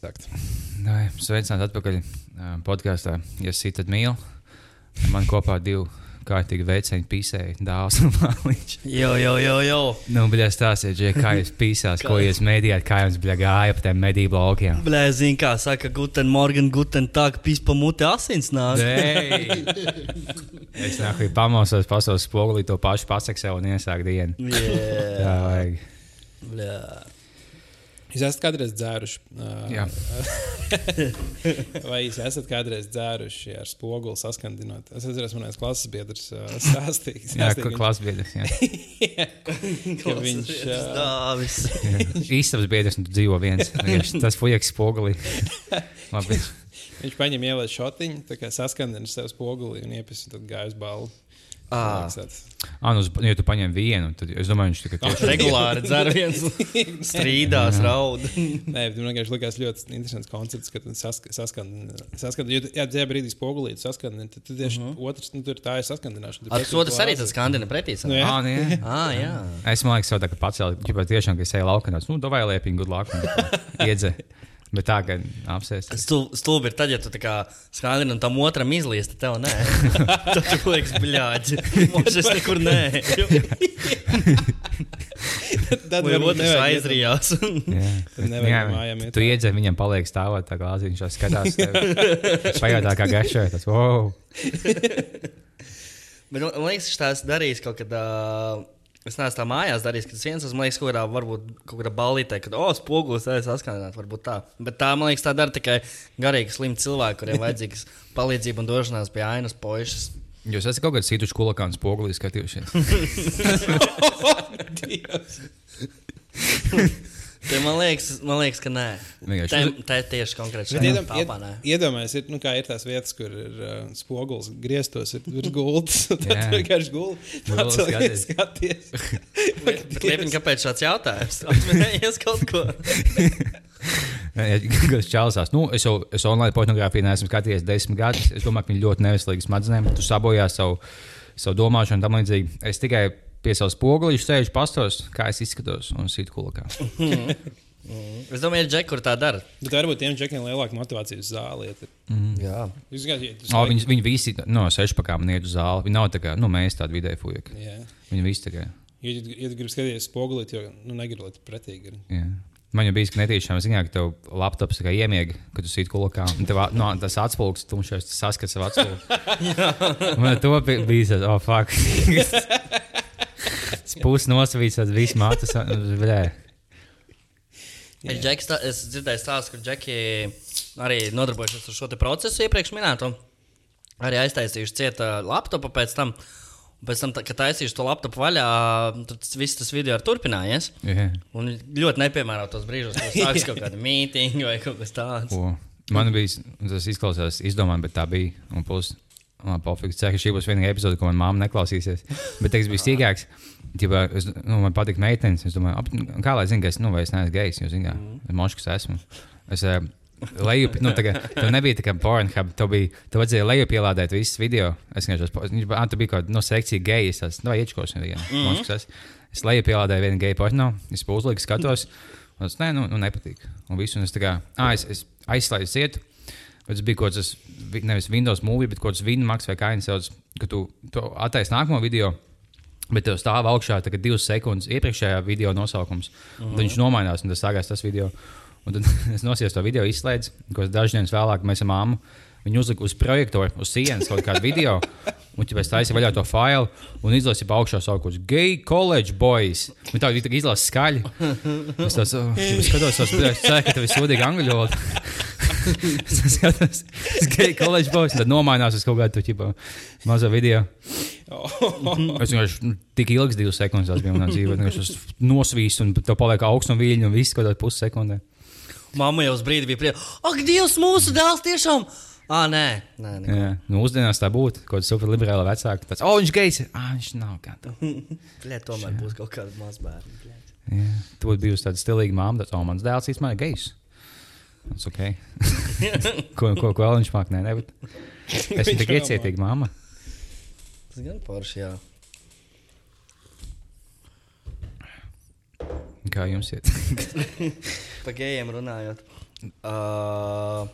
Sakt. Sveicināti atpakaļ podkāstā. Ja tad mīl. Man kopā divi kārtīgi veicēji pīsēji, dāvāns un māliņš. Jo, jo, jo, jo. Nu, bļā, stāstiet, Džek, kā jūs pīsās, ko jūs mēdījāt, kā jums, bļā, gāja pa tiem medību laukiem. Blē, zini, kā saka, guten morgen, guten tag, pīs pa muti asins nāk. Es nāku, pamosos, pasaules spogulī to pašu pasaku sev un iesāku dienu. Tā Yeah. vajag. Blē. Jūs esat kādreiz dzēruši? Jā. Vai jūs esat kādreiz dzēruši ar spoguli saskandinot? Es atceros, manais klases biedrs stāstīja, Jā, kur klasbiedrs. jā. ka viņš, ā, Dāvis. Īstabas biedrs, un tu dzīvo viens. Tas fujaks spogulī. Labi. viņš paņem ielēt šotiņu, tā kā saskandina sev spoguli un iepis, un tad gājas balvu. Ā. Ah, nu, ja tu paņem vienu, tad es domāju, viņš tikai tieši Regulāri dzer viens strīdās, raud. Nē, bet man vienkārši likās ļoti interesants koncepts, ka saskandina. Jo, jā, tajā brīdī spogulīt saskandina, tad tu tieši uh -huh. otrs, nu, tur tā ir saskandināšana. Ar to tas arī tas skandina pretī. Nu, jā. Ah, nē. Ah, jā. Es domāju, ka tā kā pacēlu, ja tiešām, ka es eju laukanās, nu, davai liepiņu, good luck. Iedzē. Bet tā, ka apsēst. Stulbi stulbi ir tad, ja tu tā kā skandini un tam otram izliest, tad tev nē. tad tu liekas, bļāģi. Mums es nekur nē. Tad Vai varbūt otrs aizrījās. Iet Tu tā. iedzē, viņam paliek stāvot tā kā aziņš, viņš skatās. Pajautā, kā gaišoja. Tas, wow! Bet man liekas, ka tas darīs kaut kad. Uh, Es neesmu tā mājās darījis, ka tas viens, man liekas, kaut kādā, varbūt, kaut kādā ballītē, kad, oh, spogulis, es saskandinātu, varbūt tā. Bet tā, man liekas, tā dara tikai garīgi slimi cilvēki, kuriem vajadzīgs palīdzība un došanās pie ainas pošas. Jūs esat kaut kādā citu skolakānu spogulī skatījušies. Te man liekas, man liekas, ka nē. Vienkārši- Te, te tieši konkrēti šajā iedom- telpā nē. ied- Iedomājieties, ir, nu, kā ir tās vietas, kur ir uh, spogulis grieztos, ir virs gultas. Tad vienkārši gulti. Pacelies, skaties. Bet liepiņ, kāpēc šāds jautājums? Atminējies kaut ko. Kas čelsās? Nu, es jau es online pornogrāfiju neesmu skatījies desmit gadus. Es domāju, ka viņi ļoti neveselīgi smadzenēm. Tu sabojā savu, savu domāšanu un tam līdzīgi. Es tikai pie savas spogulīša sēžu pastos, kā es izskatos un sītu kulakā. Es domāju, ir džeki, kur tā dara. Bet varbūt tiem džekiem lielāka motivācija uz zāli. iet. Jā. Jūs Oh, saki- viņi, viņi visi no sešpakām iet uz zāli. Viņi nav tā kā nu, mēs tādi vidēji fujaki. Jā. Viņi visi tikai. Jo, ja, ja gribi skatīties spogulīt, jo nu, negribu, lai tu pretīgi. Jā. Man jau bija netīšām ziņā, ka tev laptops tikai iemiega, kad tu sīti kulakā. Un tev no, tas atspūgs, tumšais, tas saskats savu atspūgu. Man to bi- bija tas, oh, fuck. Tad viss mātes. Blē. Ir džeks, tā, es dzirdēju stāstu, kur džeki arī nodarbojušies ar šo procesu iepriekš minēto. Arī aiztaisījuši cieta laptopu pēc tam. Pēc tam, kad taisīšu to laptopu vaļā, tad viss tas video ir turpinājies. Jā. Un ļoti nepiemērotos brīžos, kad sākas kaut kāda mītīņa vai kaut kas tāds. Ko? Man bija tas izklausās izdomājumi, bet tā bija. Un plus, pofīgi, ceru, ka šī būs vienīgā epizode, ko manā māte neklausīsies. Bet es biju stīgāks. Ģipā, es, nu, man patīk meitenes. Es domāju, ap, kā lai zinātu, ka es, nu, es neesmu gejs. Jo, zināmā mērā, moškas esmu. Es, Lejup, nu, tā kā, tev nebija tā kā pornogrāfija, tev bija, tev vajadzēja lejup ielādēt visus video. Es viņš bija, tur bija kaut kāda, no sekcija gejas, tas, nu, vai iečkos mm -hmm. es. Es lejup ielādēju vienu geju porno, es uzliku skatos, es, nē, nu, nu nepatīk. Un visu, un es tā kā, ā, es, es aizslēdzu cietu, tas bija kaut kas, vi- nevis Windows movie, bet kaut kas Winmax vai kā viņš sauc, ka tu, tu attaisno nākamo video. Bet tev stāv augšā tā, divas sekundes iepriekšējā video nosaukums. Uh -huh. Tad viņš nomainās, un tas sākās tas video. Un tad es nosiesu to video, izslēdzu, ko dažas dienas vēlāk mēs ar māmu. Viņu uzlika uz projektora, uz sienas kaut kādu video. Un viņš taisīja vaļā to failu un izlasīja pa augšā saukos Gay College Boys. Un tā viņa izlasa skaļi. Es tās, oh, skatos, tos, es ceru, ka tev ir sodīga angļu valoda. es skatos, es Gay College Boys. Tad nomainās uz kaut kādu ķipa mazo video. Es vienkārši nu, tik ilgs, divas sekundes, tas bija manā dzīvē. Es nosvīstu, un tev paliek augsts un viļņi, un viss kaut kādā pussekundē. Mamma jau uz brīdi bija priecīga. Ak, Dievs, mūsu dēls tiešām! Ah, nē, nē, nē. Jā, nu, mūsdienās tā būtu. Kaut kāda superliberāla vecāka. Tas, oh, viņš gejs! Ah, viņš nav kā tā. Bļē, tomēr būs kaut kāda mazbērna. Jā, tu būtu bijusi tāda stilīga māma. Tas, oh, mans dēls īstenībā ir gejs. Tas ok. ko, ko, ko vēl viņš māk? Nē, ne, bet es esmu tik iecietīga māma. Tas gan porši, jā. Kā jums iet? Pa gejiem runājot. Uh,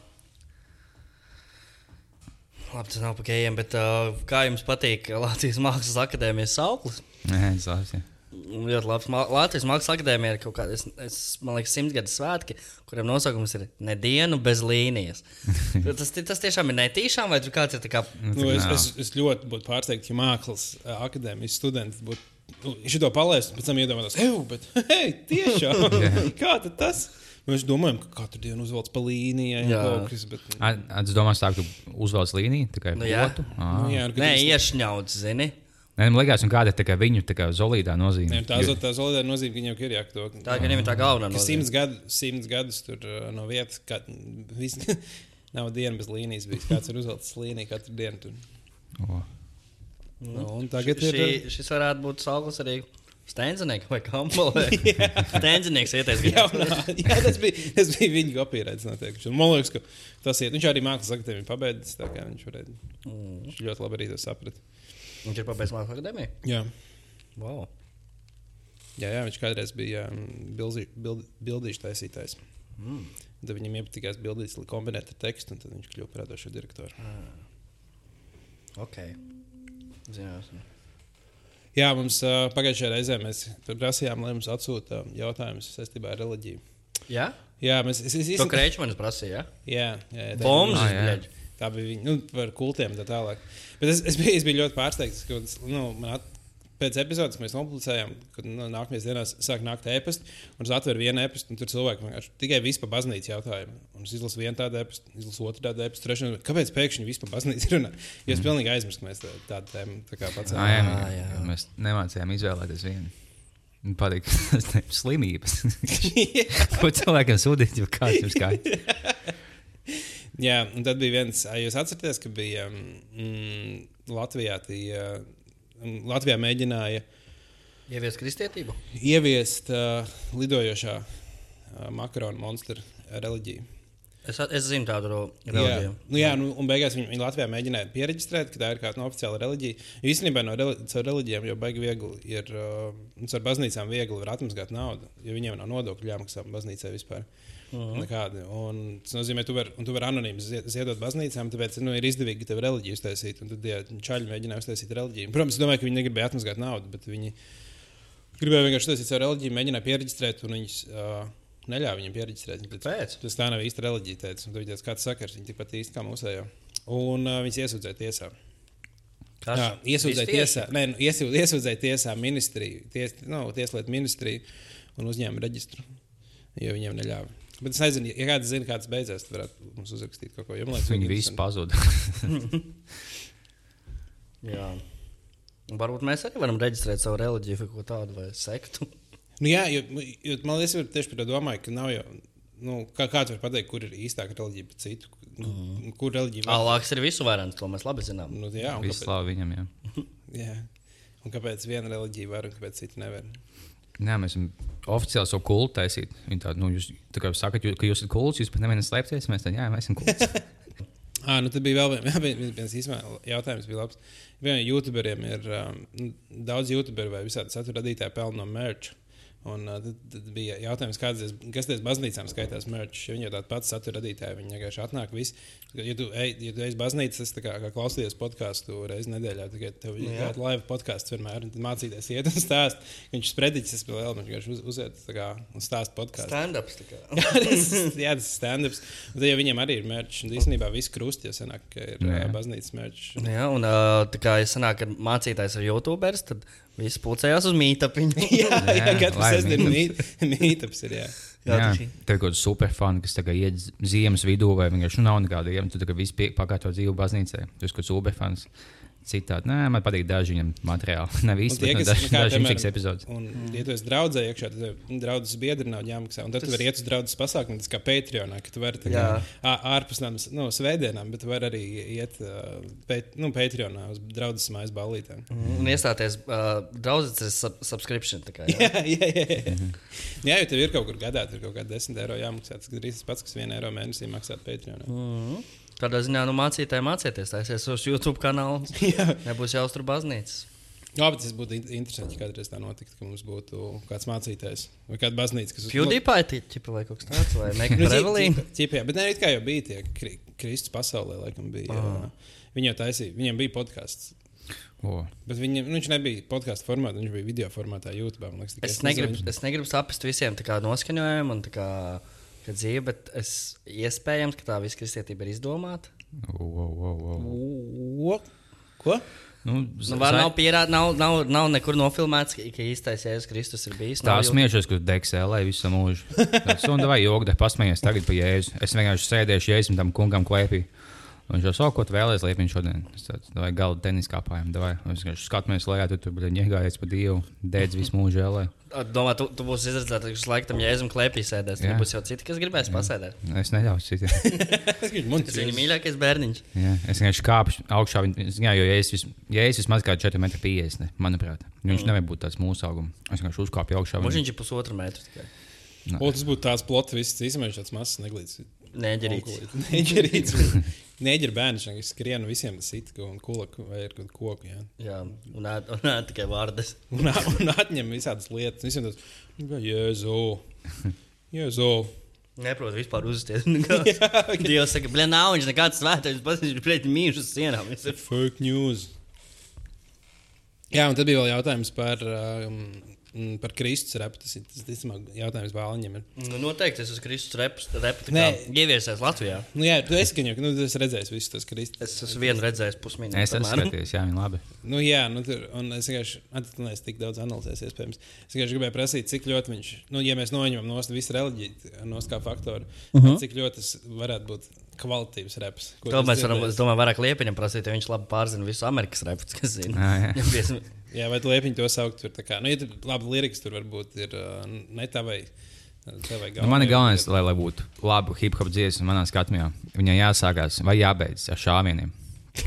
labi, tas nav pa gejiem, bet uh, kā jums patīk Latvijas Mākslas akadēmijas sauklis? Nē, es labi. Ļoti labs. Mā- Latvijas Mākslas akadēmija ir kaut kāda, es, es, man liekas, simtgadu svētki, kuriem nosaukums ir Nedienu bez līnijas. tas, tas tiešām ir netīšām, vai tur kāds ir kā. Nu, es, Nā. es, es ļoti būtu pārsteigts, ja mākslas akadēmijas students būtu. Nu, Šo palaistu, pēc tam iedomājos, ej, bet hei, tiešām, kā tad tas? Mēs domājam, ka katru dienu uzvelc pa līnijai, Jā. kaut kas, bet. Es domāju, tā, ka uzvelc līniju, tikai Nu, jā. potu. Nu, jā, nu, Nē, iešņauts, zini. Nē, man liekas, un kāda ir kā viņu tā kā zolīdā nozīme. Nē, tā ir tā solidāra nozīme, ka viņam ir jākto. Tā gan ir tā galvenā. Ka nozīme. simts, gadu, simts gadus tur uh, no vietas, kad vis, nav diena bez līnijas. Bijis. Kāds ir uzvelcis līniju katru dienu. Tur. O. Nu, tagad Šī, ir. šis varētu būt sauklis arī Stenziniekam vai Kampelē. Stenzinieks ietais Jā, tas bija, tas bija viņa kopīrēts. noteikti. Man liekas, ka tas ir. Viņš arī mākslinieks akadēmiju pabeidzis. tā kā Viņš, varēja, viņš ļoti labi arī to saprata. Viņš ir pabeidzis Mākslas akadēmiju. Jā. Wow. Jā, jā, viņš kādreiz bija bildīšu taisītājs. Mm. Tad viņam iepatikās bildītas, lai kombinētu tekstu, un tad viņš kļuva par radošo direktoru. Ok. Zinās. Jā, mums uh, pagājušajā reizē mēs prasījām, lai mums atsūta jautājumus saistībā ar reliģiju. Jā? Jā, mēs es, es, To krēčmanis prasīja, Jā, jā, jā, bļaģ. Tā bija viņa, nu, par kultiem tā tālāk. Bet es, es, biju, es biju ļoti pārsteigts, ka nu, man at, pēc epizodes mēs nopublicējām, ka nu, nākamajās dienās sāk nākt e-pasta, un es atveru vienu e-pastu, un tur cilvēki vienkārši tikai vispār baznīcas jautājumu. Un es izlasu vienu tādu e-pastu, izlasu otru tādu e-pastu, trešo. Kāpēc pēkšņi vispār baznīca runā? Jo es pilnīgi aizmirsu, ka mēs tā- tādu tēmu tā kā Ah, jā. jā. Mēs nemācījām izvēlēties vienu. Man patīk tas slimības. Ko cilvēkam sūtīt, jo kāds ir skaidrs? Jā, un tad bija viens, jūs atceraties, ka bija mm, Latvijā, ā, mm, Latvijā mēģināja Ievies kristietību. ieviest uh, lidojošā uh, makaronu monstru reliģiju. Es, es zinu tādu ro- Jā, reliģiju. nu, jā nu, un beigās viņi, viņi Latvijā mēģināja pieregistrēt, ka tā ir kāda no oficiāla reliģija. Jo Īstenībā no reli caur reliģijām jau baigi viegli ir, uh, un caur baznīcām viegli var atmazgāt naudu, jo viņiem nav nodokļu jāmaksā baznīcai vispār. Uh -huh. Nekādi. Un tas nozīmē, ka tu vari var anonīmi zie- ziedot baznīcām, tāpēc nu, ir izdevīgi tev reliģiju uztaisīt. Un tad ja čaļi mēģināja uztaisīt reliģiju. Protams, es domāju, ka viņi negribēja atmazgāt naudu, bet viņi gribēja vienkārši uztaisīt savu reliģiju, mēģināja pieregistrēt, un viņus uh, neļāva viņiem pieregistrēt. Viņi teica? Tas tā nav īsta reliģija. Teica, un teica, kāds sakars, viņi tikpat īsti kā mūsējā. Un uh, viņas iesūdzēja tiesā. Kas? Jā, iesūdzēja tiesā, nē, nu, iesū- iesūdzēja tiesā ministriju, ties, nu, tieslietu ministriju un uzņēma reģistru, jo viņiem neļāva. Bet es nezinu, ja kāds zina, kāds beidzās, tad varētu mums uzrakstīt kaut ko. Jo, man liekas, Viņi visi pazuda. Jā. Varbūt mēs arī varam reģistrēt savu reliģiju vai ko tādu, vai sektu. Nu, jā, jo, jo man liekas, es tieši par to domāju, ka nav jau. Nu, kā kāds var pateikt, kur ir īstāka reliģija pret citu? Nu, Mhm. Kur reliģija Alāks ir visu vairāk, to mēs labi zinām. Nu, jā, un kāpēc, slavu viņam, jā. jā. un kāpēc viena reliģija var un kāpēc cita nevar? Nē, mēs esam oficiāli savu kultu taisīt. Viņi tādu, nu, jūs tā kā sakat, jū- ka jūs esat kults, jūs pat nevienam slēpties. Mēs tādā, jā, mēs esam kults. Ah, nu tad bija vēl vien- jā, viens, viens īstenībā jautājums, bija labs. Vienam youtuberiem ir um, daudz youtuberu vai visādi satura radītāji pelna no merch. Un, uh, tad, tad bija jautājums, kādas, kas tās baznīcām skaitās merch. jo Viņi jau tādi pati satura radītāji, viņi vienkārši atnāk. Visi. Ja tu ej, ja tu ej uz baznīcu, tas kā, kā klausīties podkāstu reizes nedēļā. Tikai tev ir Jā. kāda live podkāsts vienmēr. un Mācīties, iet un stāst. Viņš sprediķis, bija liels. Viņš vienkārši uz, uziet kā, un stāst podkāstu. Stand-ups. kā. tas, jā, tas ir stand-ups. Un tad jau viņiem arī ir mērķis. Un īstenībā viss krusti jau senāk, ka ir Jā. uh, baznīcas mērķis. Jā, un tā kā es sanāku, ka mācītājs ir YouTuberis, tad visi pulcējās uz mītapiņu. jā, jā, Jā, katru live sestdienu meetups. mīt- mītups ir. Jā. Jā, Jā, tā ir kaut kāda superfana, kas tagad iet ziemas vidū, vai vienkārši nu, nav nekāda iemesla. Tu tagad viss pakaļ to dzīvu baznīcā. Tu esi kaut kāds superfans. Citādi, nē, man patīk daži viņam materiāli. Nav īsti, tie, kas- daži, kā, daži piemēram, epizodes. Un, ja tu esi draudzē iekšā, tad draudzes biedri nav jāmaksā. Un tad tas... tu vari iet uz draudzes pasākumu, tas kā Patreonā, ka tu vari tā kā ārpus tām nu, svētdienām, bet tu vari arī iet uh, pēt, nu, Patreonā uz draudzes mājas ballītēm. Un iestāties uh, draudzes sub subscription. tā Kā, jā. Jā, jā, jā. jā. jā, jo tev ir kaut kur gadā, tur kaut kāda 10 eiro jāmaksā. Tas gandrīz tas pats, kas 1 eiro mēnesī maksāt Patreonā. Mm. Tādā ziņā, nu, mācītāji mācieties, taisies uz YouTube kanālu. Jā. Nebūs jāuztur baznīcas. Jā, bet tas būtu in- interesanti, ja kādreiz tā notiktu, ka mums būtu kāds mācītājs vai kāda baznīca, kas PewDiePie tipa vai kaut kas tāds, vai Make Nu, a Revelīna. ķipjā, bet ne, it kā jau bija tie kri, Kristus pasaulē, laikam bija. jā. Viņi jau taisīja, viņiem bija podkāsts. O, Bet viņi, nu, viņš nebija podkāstu formātā, viņš bija video formātā, YouTube. Man liekas, tikai Es negribu, es negribu saprast visiem tā kā dzīvi, bet es iespējams, ka tā visa kristietība ir izdomāta. o, o. O, Ko? Nu, Nu, var, nav, pierād, nav, nav, nav nekur nofilmēts, ka, ka īstais Jēzus Kristus ir bijis. Tā smiežos, ka degs ēlē visu mūžu. Sunda vai joga, pasmējies tagad pa jēzu. Es vienkārši sēdēšu jēzum tam kungam klēpī. Un viņš jau saka, ko tu vēlēsies, lai viņš šodien. Es tādu, vai galdu tenis kāpājam, vai es vienkārši skatāmies lejā, tu tur bija iegājies pa dievu, dēdz visu mūžu ēlē. Domā, tu, tu būsi izredzēts, ka viņš laikam Jēzum klēpī sēdēs. Tad būs jau citi, kas gribēs pasēdēt. Es neļaušu citiem. Tas ir viņa mīļākais bērniņš. Jā, es vienkārši kāpšu augšā. Jā, jo ja es, vis, ja es vismaz kā 4,50 m, manuprāt, viņš mm. nevar būt tāds mūsu augums. Es vienkārši uzkāpu augšā. Mums viņ- viņš ir pusotru metru. tikai. O, tas būtu tāds plots, viņš tāds mazs neglīts. Neģerīts. Neģerīts. Neģer bērns, viņš skrien visiem sit un kulaku vai ir kaut koku. Jā. Jā, un ēd, tikai vārdas. Un, un atņem visādas lietas. Visiem tas, "Nu, Jēzu, Jēzu. Neprotu vispār uzsties. Dievs saka, blē, nav viņš nekāds svētais, pats viņš ir pret mīšu sienām. Fake news. Jā, un tad bija vēl jautājums par, um, par Kristus repu. Tas ir tas, ticamāk, jautājums Bāliņam. Nu, noteikti es esmu Kristus reps, repu, ieviesies Latvijā. Nu, jā, tu esi jau, nu, tu esi redzējis visus tos Kristus. Es esmu vienu redzējis pusminūti. Es esmu skatījies, jā, viņi labi. Nu, jā, nu, tur, un es vienkārši neesmu tik daudz analizējis, iespējams. Es vienkārši gribēju prasīt, cik ļoti viņš, nu, ja mēs noņemam no visu reliģiju, no kā faktoru, uh -huh. cik ļoti tas varētu būt kvalitīvs reps. To mēs varam, es domāju, vairāk liepiņam prasīt, jo viņš labi pārzina visu Amerikas repu, kas zina. Jā, jā. Vai tu liepiņi to saukt? Tur, tā kā, nu, ja tur labi liriks tur varbūt ir ne tā vai. Tavai Nu, man ir galvenais, lai, lai būtu laba hip hop dziesma manā skatījumā. Viņai jāsākās vai jābeidz ar šāvieniem.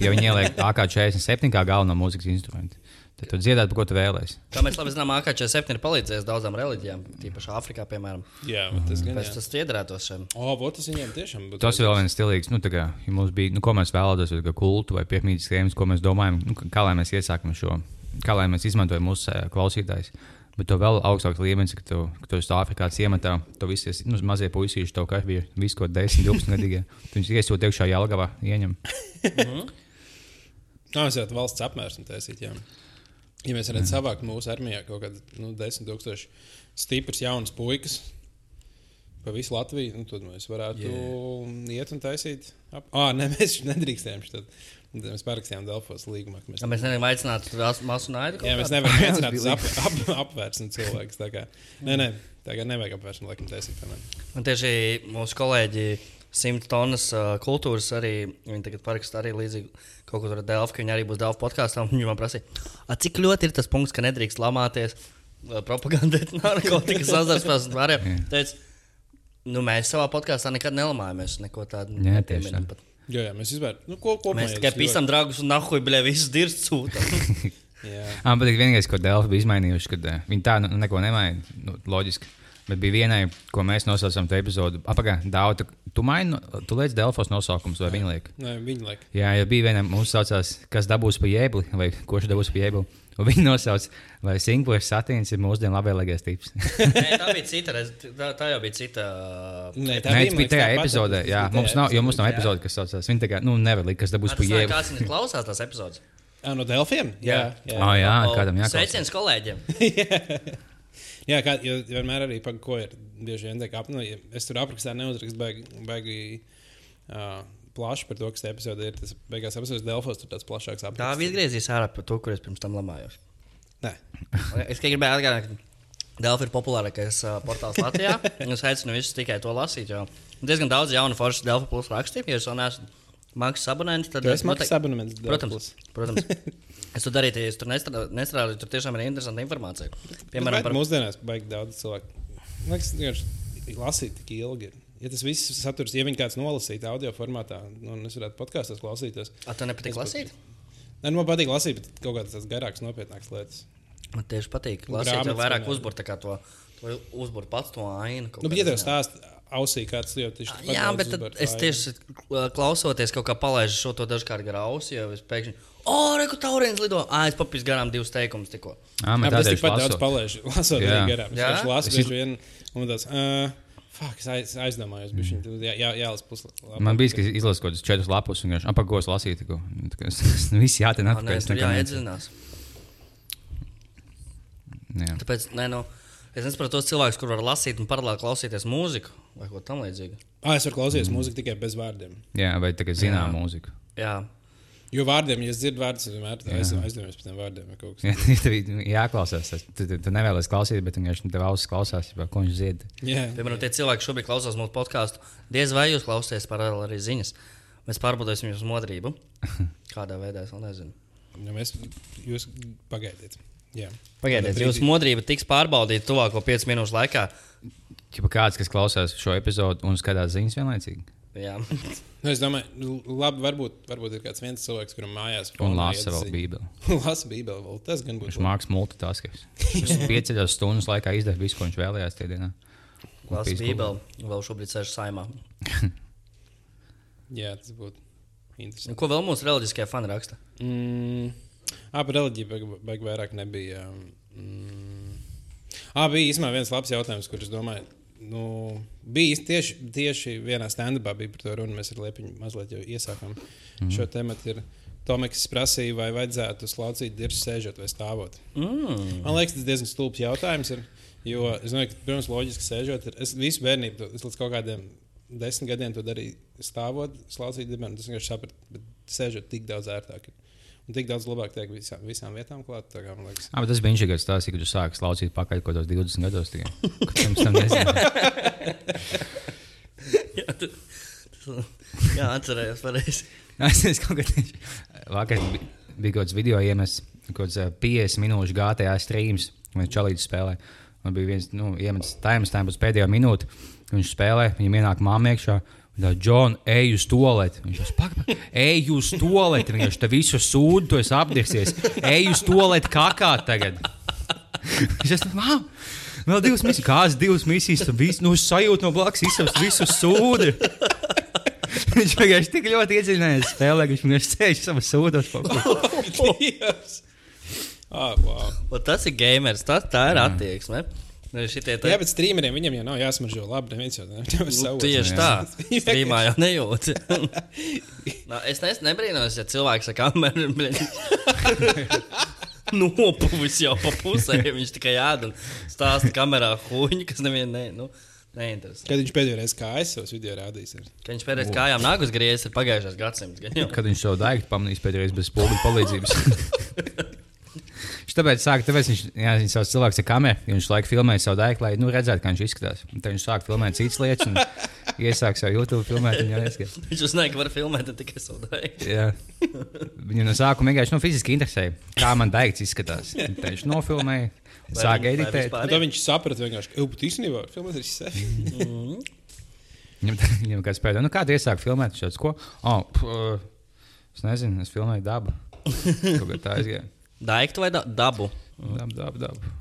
Ja viņi ieliek AK-47 kā galveno mūzikas instrumentu, tad tu dziedāt, par ko tu vēlēsies. Kā mēs labi zinām, AK-47 ir palīdzējis daudzām reliģijām, tīpaši Āfrikā, piemēram. Jā, tas gan ir. tas iedarētos šiem. O, vot tas viņiem tiešām būtu. Tas ir vēl viens stilīgs, nu, tā kā, ja mums bija, nu, ko mēs vēlamies, vai kā kultu vai piemītas schēmas, ko mēs domājam, nu, kā lai mēs iesākam šo, kā lai mēs izmantojam mūsu uh, klausītājus. Bet to vēl augstāks līmenis, ka tu, ka tu esi Āfrikā ciematā, tu visi esi, nu, mazie puisīši, kā bija visu, ko 10, 12 gadīgi. Tu viņus iesūti iekšā Jālgavā, ieņem. Nā, mēs varētu valsts apmērsni taisīt. Jā. Ja mēs varētu savākt mūsu armijā kaut kādu nu, desmit tūkstošu stiprus jaunus puikas pa visu Latviju, nu, tad mēs varētu yeah. iet un taisīt. Ap... Ah, nē, mēs nedrīkstējām. Tad. Mēs parakstījām Dēlφos līgumā. ka Mēs... Mēs nevaram aicināt masu naidu. Jā, mēs nevaram aicināt ap, ap, apvērsni cilvēkus. tā kā. Nē, nē, tagad nevajag apvērsni, laikam, taisīt. Un tieši mūsu kolēģi simt tonnas uh, kultūras arī, viņi tagad paraksta arī līdzīgi kaut ko tur Delfu, ka viņi arī būs Delfu podkāstā. un Viņi man prasīja, "A, cik ļoti ir tas punkts, ka nedrīkst lamāties, uh, propagandēt narkotikas sazarspēs un pārējiem. Teic, nu, mēs savā podkāstā nekad nelamājamies, neko tādu Jā, tieši tā. Jā, jā, mēs izvērtējam. Nu, ko, ko Mēs tikai pisam dragus un nahuj, bļē, visus dirst sūtām. Ah, bet vienīgais, ko Dēlķis bija izmainījuši, kad uh, viņi tā nu, neko nemainīja, nu, loģiski. Bet bija vienai, ko mēs nosaucām to epizodu. Apakā, daudz, tu maini, tu liec Dēlķos nosaukums vai viņa liek. Nē, viņi liek. Jā, ja bija viena mums saucās, kas dabūs pa jēbli, vai kurš dabūs pa jēbli. Un viņi nosauc, vai Singapūras satīns ir mūsdienu labvēlīgais tips. Nē, tā bija cita, reize, tā, tā jau bija cita. Nē, Nē, tas bija liekas, tajā epizodē. Jā, bija mums nav, jo mums nav Jā. epizode, kas saucās. Viņi tā kā, nu, nevar likt, kas dabūs pa jēbli. kāds klausās tās epizodes. No Delfiem? Jā, jā. Jā, O, kādam jāklausās. Sveiciens kolēģiem. Jā kā, jo vienmēr arī par ko ir bieži vien tiek apnojami. Ja es tur aprakstā neuzrakstu baigi, baigi uh, plaši par to, kas tajā epizodē ir. Tas beigās apsvērts Delfos, tur tāds plašāks Tā apraksts. bija izgriezīs ārā par to, kur es pirms tam lamājos. Nē. Es tikai gribēju atgādināt, Delfa ir populārākais uh, portāls Latvijā. Es aicinu visus tikai to lasīt. Jo diezgan daudz jaunu foršu Delfa plus rakstīju. Ja jūs vēl neesat maksas abonents, tad esi noteikti- maksas abonements Protams, protams. Es to darīju, ja es tur nestrādāju. tur tiešām ir interesanta informācija. Piemēram, par Mūsdienās baigi daudz cilvēku. Liekas, vienkārši lasīt tik ilgi. Ja tas viss saturs, ja viņi kāds nolasītu audio formātā, nu, un es varētu podkāstos klausīties. A, tev nepatīk Es lasīt? Nē, nu, man patīk lasīt, bet kaut kādas garākas, nopietnākas lietas. Man tieši patīk. Nu, Lasīt, jau grāmatas, vairāk uzbūrt to, to uzbūrt pats to ainu. Nu, bet, ja tev ziņā. stāsta ausī kāds ļoti tieši Jā, bet es tieši klausoties, kaut kā palaidu šo to dažkārt gar ausi, jo es pēkšņi, O, reku taurīns lido. Ā, es papīšu garām divus teikumus tikko. Ā, Jā, man es tādēļ tikpat daudz palaidu. Lasot, Jā. arī garām. Es Jā? vienkārši lasu Es bieži vien. Un tas, uh, fuck, es aiz, aizdomājos, bija viņa. Jā, jā, jālas puslapā. Man bija, ka izlasīju kaut kādus četrus lapus, un viņš apakos Es es- visi jātien Nē, atpakaļ. es neko neicu. jāiedziļinās. Jā. Tāpēc, nē, nu, es nesaprotu tos cilvēkus, kur var lasīt un paralēli klausīties mūziku vai ko tamlīdzīgu. Ah, es varu klausīties mūziku tikai bez vārdiem. Jā, vai kā zinām Jā. mūziku. Jā, Jo vārdiem, ja es dzirdu vārdus, es vienmēr aizdomājos par tiem vārdiem. tāds. tev jāklausās. tas. Tu, tu, tu nevēlies klausīt, bet vienkārši tev ausis klausās, jau, ko viņš dzied. Jā, piemēram, tie cilvēki šobrīd klausās mūsu podkāstu. Diez vai jūs klausāties paralēli arī ziņas. Mēs pārbaudīsim jūsu modrību. Kādā veidā es vēl nezinu. ja mēs, jūs pagaidiet. Jā. Pagaidiet, jūsu modrība tiks pārbaudīta tuvāko 5 minūšu laikā. Ja kāds, kas klausās šo episodu un skatās ziņas vienlaicīgi, Nu, es domāju, nu, labi, varbūt, varbūt ir kāds viens cilvēks, kuram mājās un fonā lasa vēl. Bībeli. lasa Bībeli. Vēl. Tas gan Viņš būtu. mākslinieks multitaskers. Viņš pieceļās stundas laikā izdara visu, ko viņš vēlējās tajā dienā. Un Lasu pīs Bībeli. Vēl šobrīd sēž saimā. Jā, tas būtu interesanti. Ko vēl mūsu reliģiskie fani raksta? Mm. Ah, par reliģiju baig, baig vairāk nebija. Mm. Ah, bija īstenībā viens labs jautājums, kurš, domāju, nu, bija īsti tieši, tieši vienā stand-upā bija par to runu. Mēs ar Liepiņu mazliet jau iesākām mm šo tematu. Tomēks prasīja, vai vajadzētu slaucīt dirzu sēžot vai stāvot. Mm. Man liekas, tas diezgan stulbs jautājums. Ir, jo es domāju, ka pirms loģiski sēžot, ir, es visu bērnību, es līdz kaut kādiem desmit gadiem to darīju stāvot, slaucīt dibenu. Tas vienkārši sapratu, bet sēžot tik daudz ērtāk. Ir. Un tik daudz labāk tiek visām, visām vietām klāt. Tā kā bet tas bija viņš, kas stāstīja, ka tu sāki laucīt pakaļ kaut kādos 20 gados. Jā, tu- tu- Jā, atcerējos pareizi. Es es kaut kādā vakar bi- bija kaut kāds video iemests, kaut kāds ā, 50 minūšu GTA streams, un viņš čalīdzi spēlē. Man bija viens, nu, times, tā būs pēdējā minūte. Viņš spēlē, viņam ienāk māma iekšā. Tā, Džon, ej uz toleti. Viņš jau spēlē, ej uz toleti. Viņš te visu sūdu, tu esi apdirsies. Ej uz toleti, kakā tagad. Viņš jau tādā vēl divas misijas. Kādas divas misijas? Tu visu, nu, sajūti no blakus, izsauc visu sūdu. Viņš vienkārši tik ļoti iedziļinājies spēlē, ka viņš vienkārši sēž savā sūdos. Dievs! Ah, wow. Tas ir gamers, tas, tā ir attieksme. Nu, Šitie te- Jā, bet streameriem viņam jau nav jāsmaržo labi. Neviens jau nevar Nu, savu tieši tā. Strīmā jau nejūt. Nā, es nes, nebrīnos, ja cilvēks ar kameru nopuvis jau pa pusē. Viņš tikai ēd un stāsta kamerā huņu, kas nevienu ne, nu, neinteresē. Kad viņš pēdējo reizi kājas savos video rādījis. Ir. Kad viņš pēdējais kājām nāk uz griezes, ir pagājušais gadsimts. Kad viņš savu daigtu pamanīs pēdējais bez spoguļu palīdzības. Viņš tāpēc sāk, tāpēc viņš, jā, viņš savs cilvēks ar kameru, ja viņš laiku filmēja savu daigtu, lai nu, redzētu, kā viņš izskatās. Un Tad viņš sāk filmēt citas lietas un iesāk savu YouTube filmēt. Viņš uzzināja, ka var filmēt tikai savu daļu. Jā. Viņu no sākuma vienkārši nu, fiziski interesēja, kā man daigts izskatās. Un Tad viņš nofilmēja, sāk vai editēt. Un tad viņš saprata, vienkārši, ka var filmēt arī sevi. Viņam, viņam kāds pēdējais, nu kāda iesāk filmēt, viņš tāds, ko? Oh, p, es nezinu, es filmēju dabu. Kaut kā tā aizgāja. Daiktu vai da dabu? Dabu, dabu, dabu.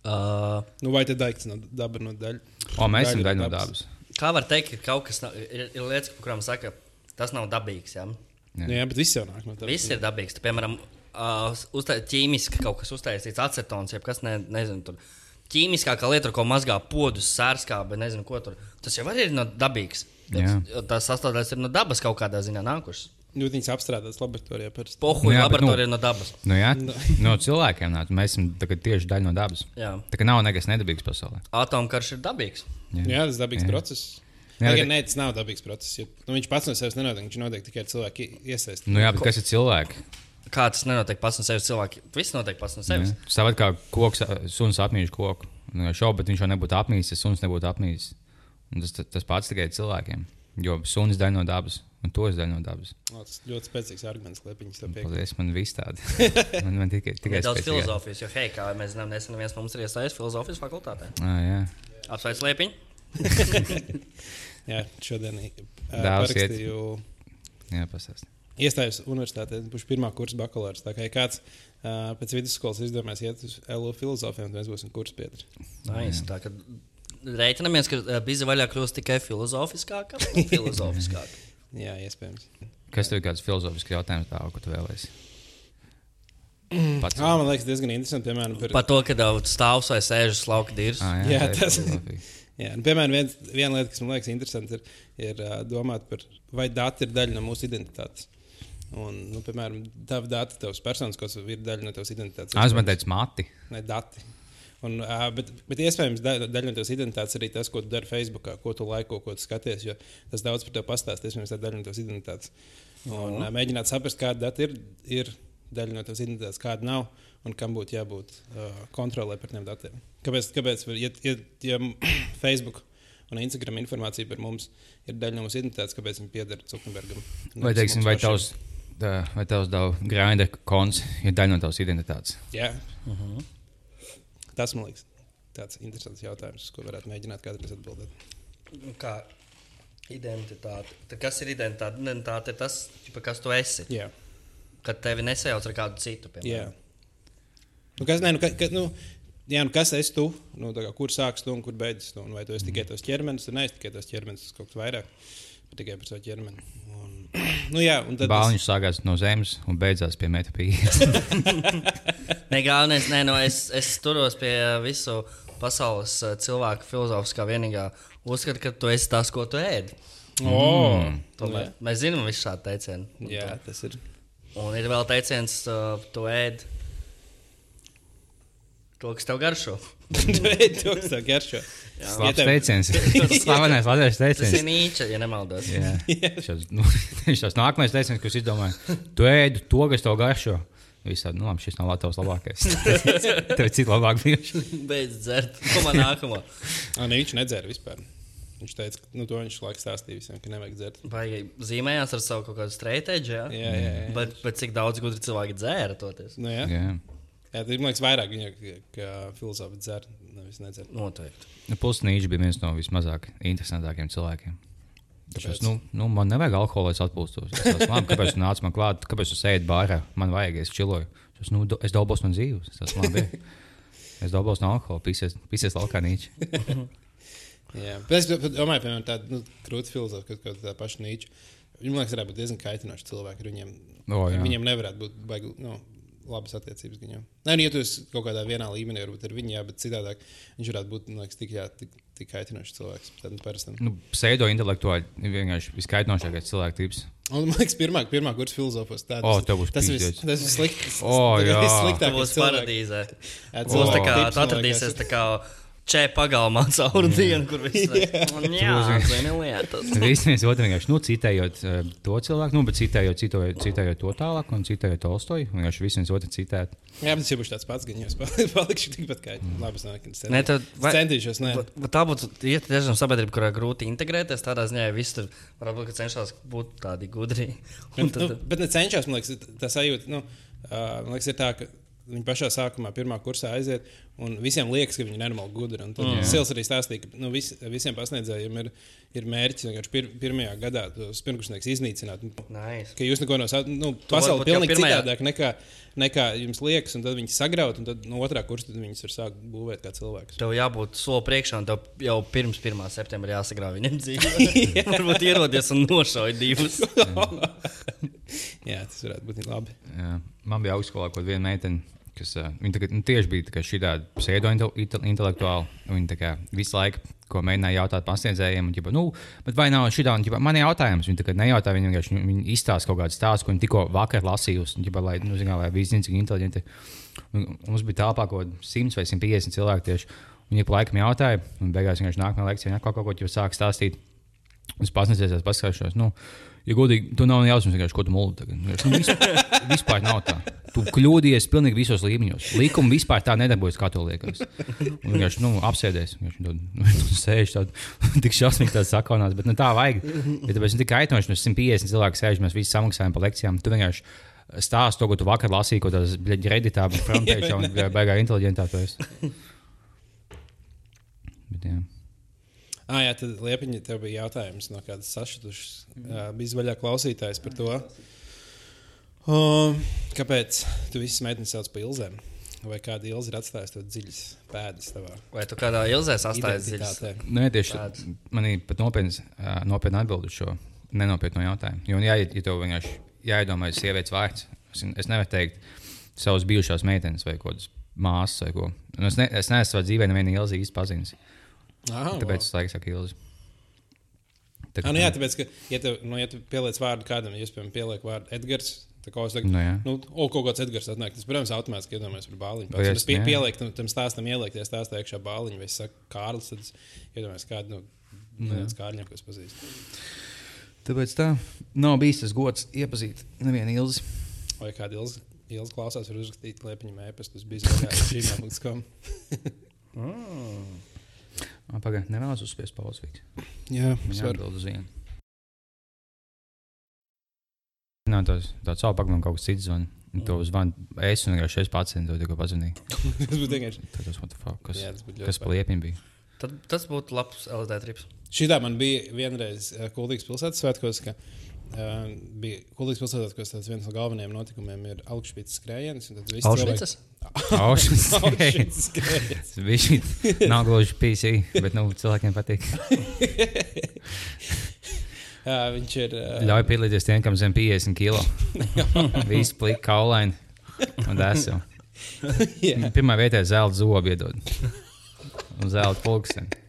Uh, Nu, vai tad daikts no daba no daļa? O, mēs esam Daļa no dabas. dabas. kā var teikt, ka kaut kas nav, ir, ir lietas, par kurām saka, tas nav dabīgs. Ja? Jā. Nu, jā, bet viss jau nāk no dabas. Viss ir dabīgs. Tu, piemēram, uh, ķīmiski kaut kas uztaisīts, acetons, jeb kas ne, nezinu. Tur. Ķīmiskākā lieta, ko mazgā podus, sērskābi, nezinu, ko tur. Tas jau ir no dabīgs. Jā. Tas sastāvdaļas ir no dabas kaut kādā ziņā nākušas. Nu, viņas apstrādātas laboratorijā. Pohuļu Nu bet, laboratorija nu- no dabas. Nu, jā, no cilvēkiem nāk. Mēs esam tieši daļa no dabas. Jā. Tā kā nav nekas nedabīgs pasaulē. Atomkarš ir dabīgs. Jā, jā tas ir dabīgs Jā. process. Jā, bet- nē, tas nav dabīgs process. Jo, nu, viņš pats no sevis nenotiek. Viņš notiek tikai ar cilvēku iesaistību. Nu, jā, bet kas ir cilvēki? Kā tas nenotiek pats no sevis cilvēki? Viss notiek pats no sevis. Savādi kā koks, suns apmīž koku. Nu, Šau, bet viņš jau nebūtu apmīsis, ja suns nebūtu apmīsis. Un Tas, tas pats tikai cilvēkiem. Jo suns daļa no dabas, un to es daļa no dabas. O, Tas ļoti spēcīgs arguments, to piekrīt. Paldies, man viss tādi. man, man tikai, tikai spēcīgāk. filozofijas, jo, hei, kā mēs zinām, nesen viens no mums ir iestājies filozofijas fakultātē. Ah, jā. Apsveic Liepiņu! Jā, šodien uh, parakstīju. jā pastāst. Iestājos universitātē, būšu pirmā kursa bakalaurs. Tā kā ja kāds uh, pēc vidusskolas izdomās iet uz LO filozofiju, tad mēs būsim kursa pietri. Nice. Tā kā reiķinamies, ka uh, bizi vaļā kļūst tikai filozofiskāka. un filozofiskāka. Jā, iespējams. Kas tev ir kāds filozofisks jautājums, tā, ko tu vēlēsi? Pats. Jā, man liekas, diezgan interesanti. Piemēram, par, Par to, ka daudz stāvs vai sēžas lauka dīrs. Ah, Jā, ir tas- filozofija. jā, nu, piemēram viens, viena lieta, kas man liekas interesanti, ir, ir uh, domāt par, vai dati ir daļa no mūsu identitātes. Un, nu, piemēram, tavi dati, tavs personas kods ir daļa no tavas identitātes. Ah, Es man teicu, mati. ne dati. Un, uh, bet, bet iespējams, da, daļa no tavas identitātes arī tas, ko tu dari Facebook, ko tu laiko, ko tu skaties. jo Tas daudz par tevi pastāstīs. Iespējams, tā daļa no tavas identitātes. Un, uh, mēģināt saprast, kāda data ir, ir daļa no tavas identitātes, kāda nav un kam būtu jābūt uh, kontrolē par tiem datiem. Kāpēc? kāpēc var- ja, ja, ja Facebook un Instagram informācija par mums ir daļa no mūsu identitātes, kāpēc viņi pieder Zuckerbergam? Vai, teiksim, vai tavs, tā, vai tavs grāmatā konts ir daļa no tavas identitātes? Jā. Uh -huh. Tas man liekas tāds interesants jautājums, ko varētu mēģināt kādreiz atbildēt. Kā identitāte. Tad kas ir identitāte? Identitāte ir tas, ķipa, kas tu esi. Jā. Kad tevi nesajauc ar kādu citu. Jā. piemēram. Nu, kas, ne, nu, ka, ka, nu, jā, nu, kas esi tu? Nu, kā, kur sākas tu un kur beidzas tu? Un vai tu esi tikai tas ķermenis, vai neesi tikai tas ķermenis, tas kaut kas vairāk, tikai par savu ķermeni. Un, nu, jā, un tad Bāliņš sākās no zemes un beidzās pie metapīļa. Nē, galvenais, nē, no es, es turos pie visu pasaules eh, cilvēku filozofiskā vienīgā uzskata, ka tu esi tas, ko tu ēd. Oh, To nu, mē, mēs zinām visu šādu teicienu. jā, tas ir. Un ir vēl teiciens, uh, tu ēd to, kas tev garšo. to, kas tev garšo. Labs teiciens. Slavenais latviešu Tas ir teiciens. Nīča, ja nemaldos. Jā, šos, nu, nākamais teiciens, kurš izdomāja, tu ēdi to, kas tev garšo. Visādi, nu, labi, šis nav Latvijas labākais. Tev ir citi labāk bijuši. Beidz dzert. Ko man nākamo? Ne, viņš nedzēra vispār. Viņš teica, ka nu, to viņš laikam stāstīja visiem, ka nevajag dzert. Vai zīmējās ar savu kaut kādu streitēģi? Jā, Jā, jā, jā. Bet, bet cik daudz gudri cilvēki dzēra toties? Nu, jā. Jā. Jā, tad man liekas, vairāk viņa filozofi dzer, nevis nedzer. Noteikti. Nu, Plus Nīčs bija viens no vismazāk interesantākiem cilvēkiem. Šos, nu, nu, man nevajag alkohola, lai atpūstos. Es esmu labi, kāpēc tu nāc man klāt, kāpēc tu sēdi bārā? Man vajag, es čiloju. Es, nu, do- es dabūšu no dzīves. Tas labi. Es dabūšu no alkohola, pisies, pisies laukā nīčs. Jā, bet es do- domāju, piemēram, tādu nu, krūtu filozofu, kas kaut kā paša nīča. Viņam liekas, varētu būt diezgan kaitinoši cilvēki. Viņiem, O, jā. viņiem nevarētu būt baigi, nu, labas attiecības ar viņiem. Nē, nu, ja tu esi kaut kādā vienā līmenī, varbūt ar viņu, jā, bet citādāk viņš varētu būt liekas, tik, jā, tik, tik kaitinošs cilvēks. Tad, nu. Nu, pseido intelektuāli ir vienkārši viskaitnošākais cilvēks tips. Un, man liekas, pirmā, pirmā kursa filozofos tāds O, tev būs tas vis, pīzdēts. tas ir slikti. Jā. Tā sliktākais būs cilvēks. paradīzē. Jā, Būs tā kā atradīsies tā kā čēpa pagalmā caur dienu, kur viss ir. Visi viens otru vienkārši nu, citējot uh, to cilvēku, nu, bet citējot, citējot, citējot to tālāk un citējot Tolstoju. Vienkārši visi viens otru citēt. Jā, bet tas jau būs tāds pats, gan jau palikšu tikpat kā. Labi, es nevaru Nē, tad vai- centīšos. Nē. Bet- Tā būtu ja tiešām sabiedrība, kurā grūti integrēties. Tādā ziņā, ja visi tur varbūt cenšas būt tādi gudri. Un Bet, nu, tad, bet ne cenšas, man liekas, tā sajūta. Nu, uh, man liekas, ir tā, ka viņi pašā sākumā, pirmā kursā aiziet, un visiem liekas, ka viņi ir normāli gudri. Un Tad mm. Sils arī stāstīja, ka nu, vis, visiem pasniedzējiem ir, ir mērķis vienkārši pir, pirmajā gadā tos pirmkursnieks iznīcināt. Nice. Ka jūs neko no savas, nu, pasaule varbūt jau pilnīgi pirmajā- citādāk nekā, nekā jums liekas, un tad viņi sagraut, un tad no otrā kursa tad viņus var sākt būvēt kā cilvēkus. Tev jābūt soli priekšā, un tev jau pirms 1. septembra jāsagrāv viņam dzīve. Varbūt ierodies un nošauj divus. Jā, tas varētu būt labi. Jā. Man bija augstskolā kaut viena meitene, kas uh, viņa tagad, nu, tieši bija šī tāda pseido-intelektuāla. Viņa tā kā visu laiku, ko mēģināja jautāt pasniedzējiem, un, ģipa, nu, vai nav šī tāda, man ir jautājums, viņa tagad nejautā, viņa vienkārši nu, viņa izstāsta kaut kādu stāstu, ko viņa tikko vakar lasījusi, ģipa, lai, nu, zinā, lai visi zinātu, cik inteliģenti. Mums bija tālpā kaut kādi 100 vai 150 cilvēki tieši. Viņa pa laikam jautāja, un beigās vienkārši nākamajā lekcijā kaut ko, ko jau sāk stāstīt. Es pasniedzēju, paskatīšos, nu, ja godīgi, tu nav vienkārši ko tu mūli tagad. Nu, vispār, vispār nav tā. Tu kļūdījies pilnīgi visos līmeņos. Likumi vispār tā nedarbojas, kā tev liekas. Un vienkārši, nu, apsēdies, vienkārši tur sēž tādu tik šausmīgi tāds sakonās, bet nu, tā vajag. Ja tāpēc nu, tik aitnoši, nu, 150 cilvēku sēž, mēs visi samaksājam par lekcijām. Tu vienkārši stāsti to, ko tu vakar lasīji, ko tas redītā, bet frontēšā un beigā inteliģentā tu esi. Bet, jā. Ah, jā, tad Liepiņa, tev bija jautājums no kādas sašutušas. Uh, bija vaļā klausītājs par to, um, kāpēc tu visas meitenes sauc par ilzēm. Vai kāda ilza ir atstājusi tev dziļas pēdas tavā Vai tu kādā ilzē sastājies dziļi? identitātē? Nē, tieši Tāds. man ir pat nopietns, ā, nopietni atbild uz šo nenopietnu jautājumu. Jo, jā, ja tev vienkārši jāiedomājas sievietes vārds, es, es nevaru teikt, savas bijušās meitenes vai kaut kādas māsas vai ko. Un es, ne, es neesmu savā dzīvē nevienu ilzi īsti pazinis. Aha, Tāpēc es laikam saku ilzi. Tā, Ah, nu jā, tāpēc, ka, ja tu, nu, ja tu pieliec vārdu kādam, ja pielieku vārdu Edgars, tad kaut, saku, Nu jā. nu, o, kaut kāds Edgars atnāk, tas, protams, automātiski iedomājas par bāliņu. Pēc, es- es pie, jā. pielieku tam, tam stāstam, ieliekties stāstā iekšā bāliņu, vai es saku Kārlis, tad es iedomājos kādu, nu, neviens Kārļiem, kas pazīst. Tāpēc tā nav bijis tas gods iepazīt nevienu ilzi. Vai kāda ilgs, ilgs klausās, var uzrakstīt liepiņu mēpes, tas bija zvaigžājums. Pagaidām, nevēlas uzspiest pauzīt. Jā, es varu. atbild uz vienu. Nā, tas tāds savu pagaidām kaut kas cits zvan. Un To zvan es un vienkārši es pats to tikko pazvanīju. Tas būtu vienkārši. Tad tas, what the fuck, kas, Jā, tas ļoti kas pa liepiem bija? Tad, tas būtu labs LSD trips. Šitā man bija vienreiz uh, Kultūras pilsētas svētkos, ka bija Kultūras pilsētas svētkos, tas viens no galvenajiem notikumiem ir augšpītas skrējiens. visi Aušvicas? Skrējiens. Viņš nav gluži PC, bet nu, cilvēkiem patīk. Jā, viņš ir. Uh, Ļauj piedalīties tiem, kam zem 50 kilo. Visi plīgi kaulaini un dēsu. jā. Pirmā vietā zelta zobi iedod. Un zelta pulksteni.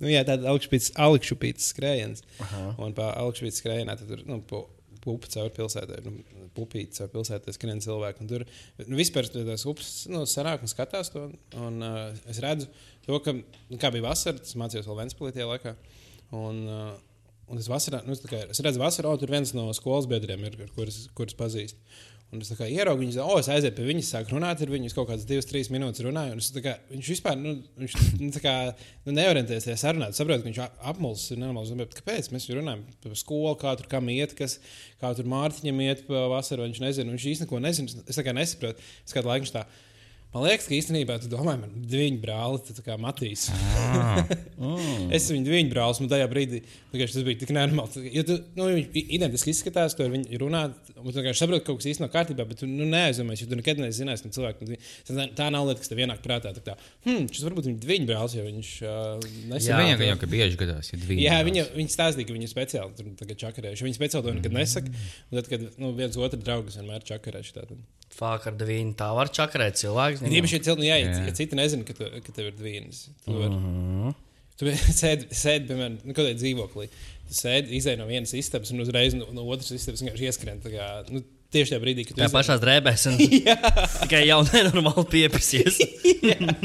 Nu, jā, tāda augšpītas skrējiens. Un pa augšpītas skrējienā tad tur nu, pupa caur pilsētai. Nu, Pupīte caur pilsētai skrien cilvēki. Un tur nu, vispār tās upes nu, sanāk un skatās to. Un, uh, es redzu to, ka nu, kā bija vasara, tas mācījos vēl Ventspilī tajā laikā. Un, uh, un es, vasarā, nu, es, kā, es redzu, vasarā, o, tur viens no skolas biedriem ir, kurus kurus pazīstu. Un es ieraugu viņu, oh, es aizēju pie viņas, sāku runāt ar viņu, kaut kādas divas, trīs minūtes runāju. un es Kā, viņš vispār nu, viņš, nu, kā, nu, neorientējas tajā sarunā. Es saprotu, ka viņš apmuļs ir nenormāls. Bet kāpēc mēs runājam par skolu, kā tur kam iet, kas, kā tur Mārtiņam iet pa vasaru, viņš nezina. Viņš īstenībā neko nezina. Es kā nesaprotu. Es kādu laiku viņš tā. Man liekas, ka īstenībā tu domā, man ir divi brāli, tā kā Matīs. Ah, Es viņu divu brālis, un tajā brīdī vienkārši tas bija tik nenormāli. Ja tu, nu, viņš identiski izskatās, tu ar viņu runā, un tu vienkārši saproti, ka kaut kas īstenībā kārtībā, bet tu nu, neaizdomājies, jo tu nekad nezināsi no cilvēka. nu, Tā, tā nav lieta, kas tev ienāk prātā. Tā, kā, hmm, šis varbūt viņa divu brālis, jo viņš uh, nesen. Jā, viņam jau ka bieži gadās, ir divi. Jā, viņa, viņa stāstīja, ka viņi speciāli tur čakarējuši. Viņi speciāli to nekad nesaka. Un tad, kad nu, viens otru draugs vienmēr čakarējuši. tātad. Fāk ar devīnu. Tā var čakarēt cilvēks. Bet Īpaši, ja, cil- nu, jā, ja, Jā. ja citi nezina, ka, tu, ka tev ir divas, tu vari Mhm. Tu sēdi, sēdi piemēram, nu, kādā dzīvoklī. Tu sēdi, izēj no vienas istabas un uzreiz no, no otras istabas vienkārši ieskrien. Kā, nu, tieši tajā brīdī, kad tu Tā izej- pašā drēbēs. un Tikai jau nenormāli piepisies.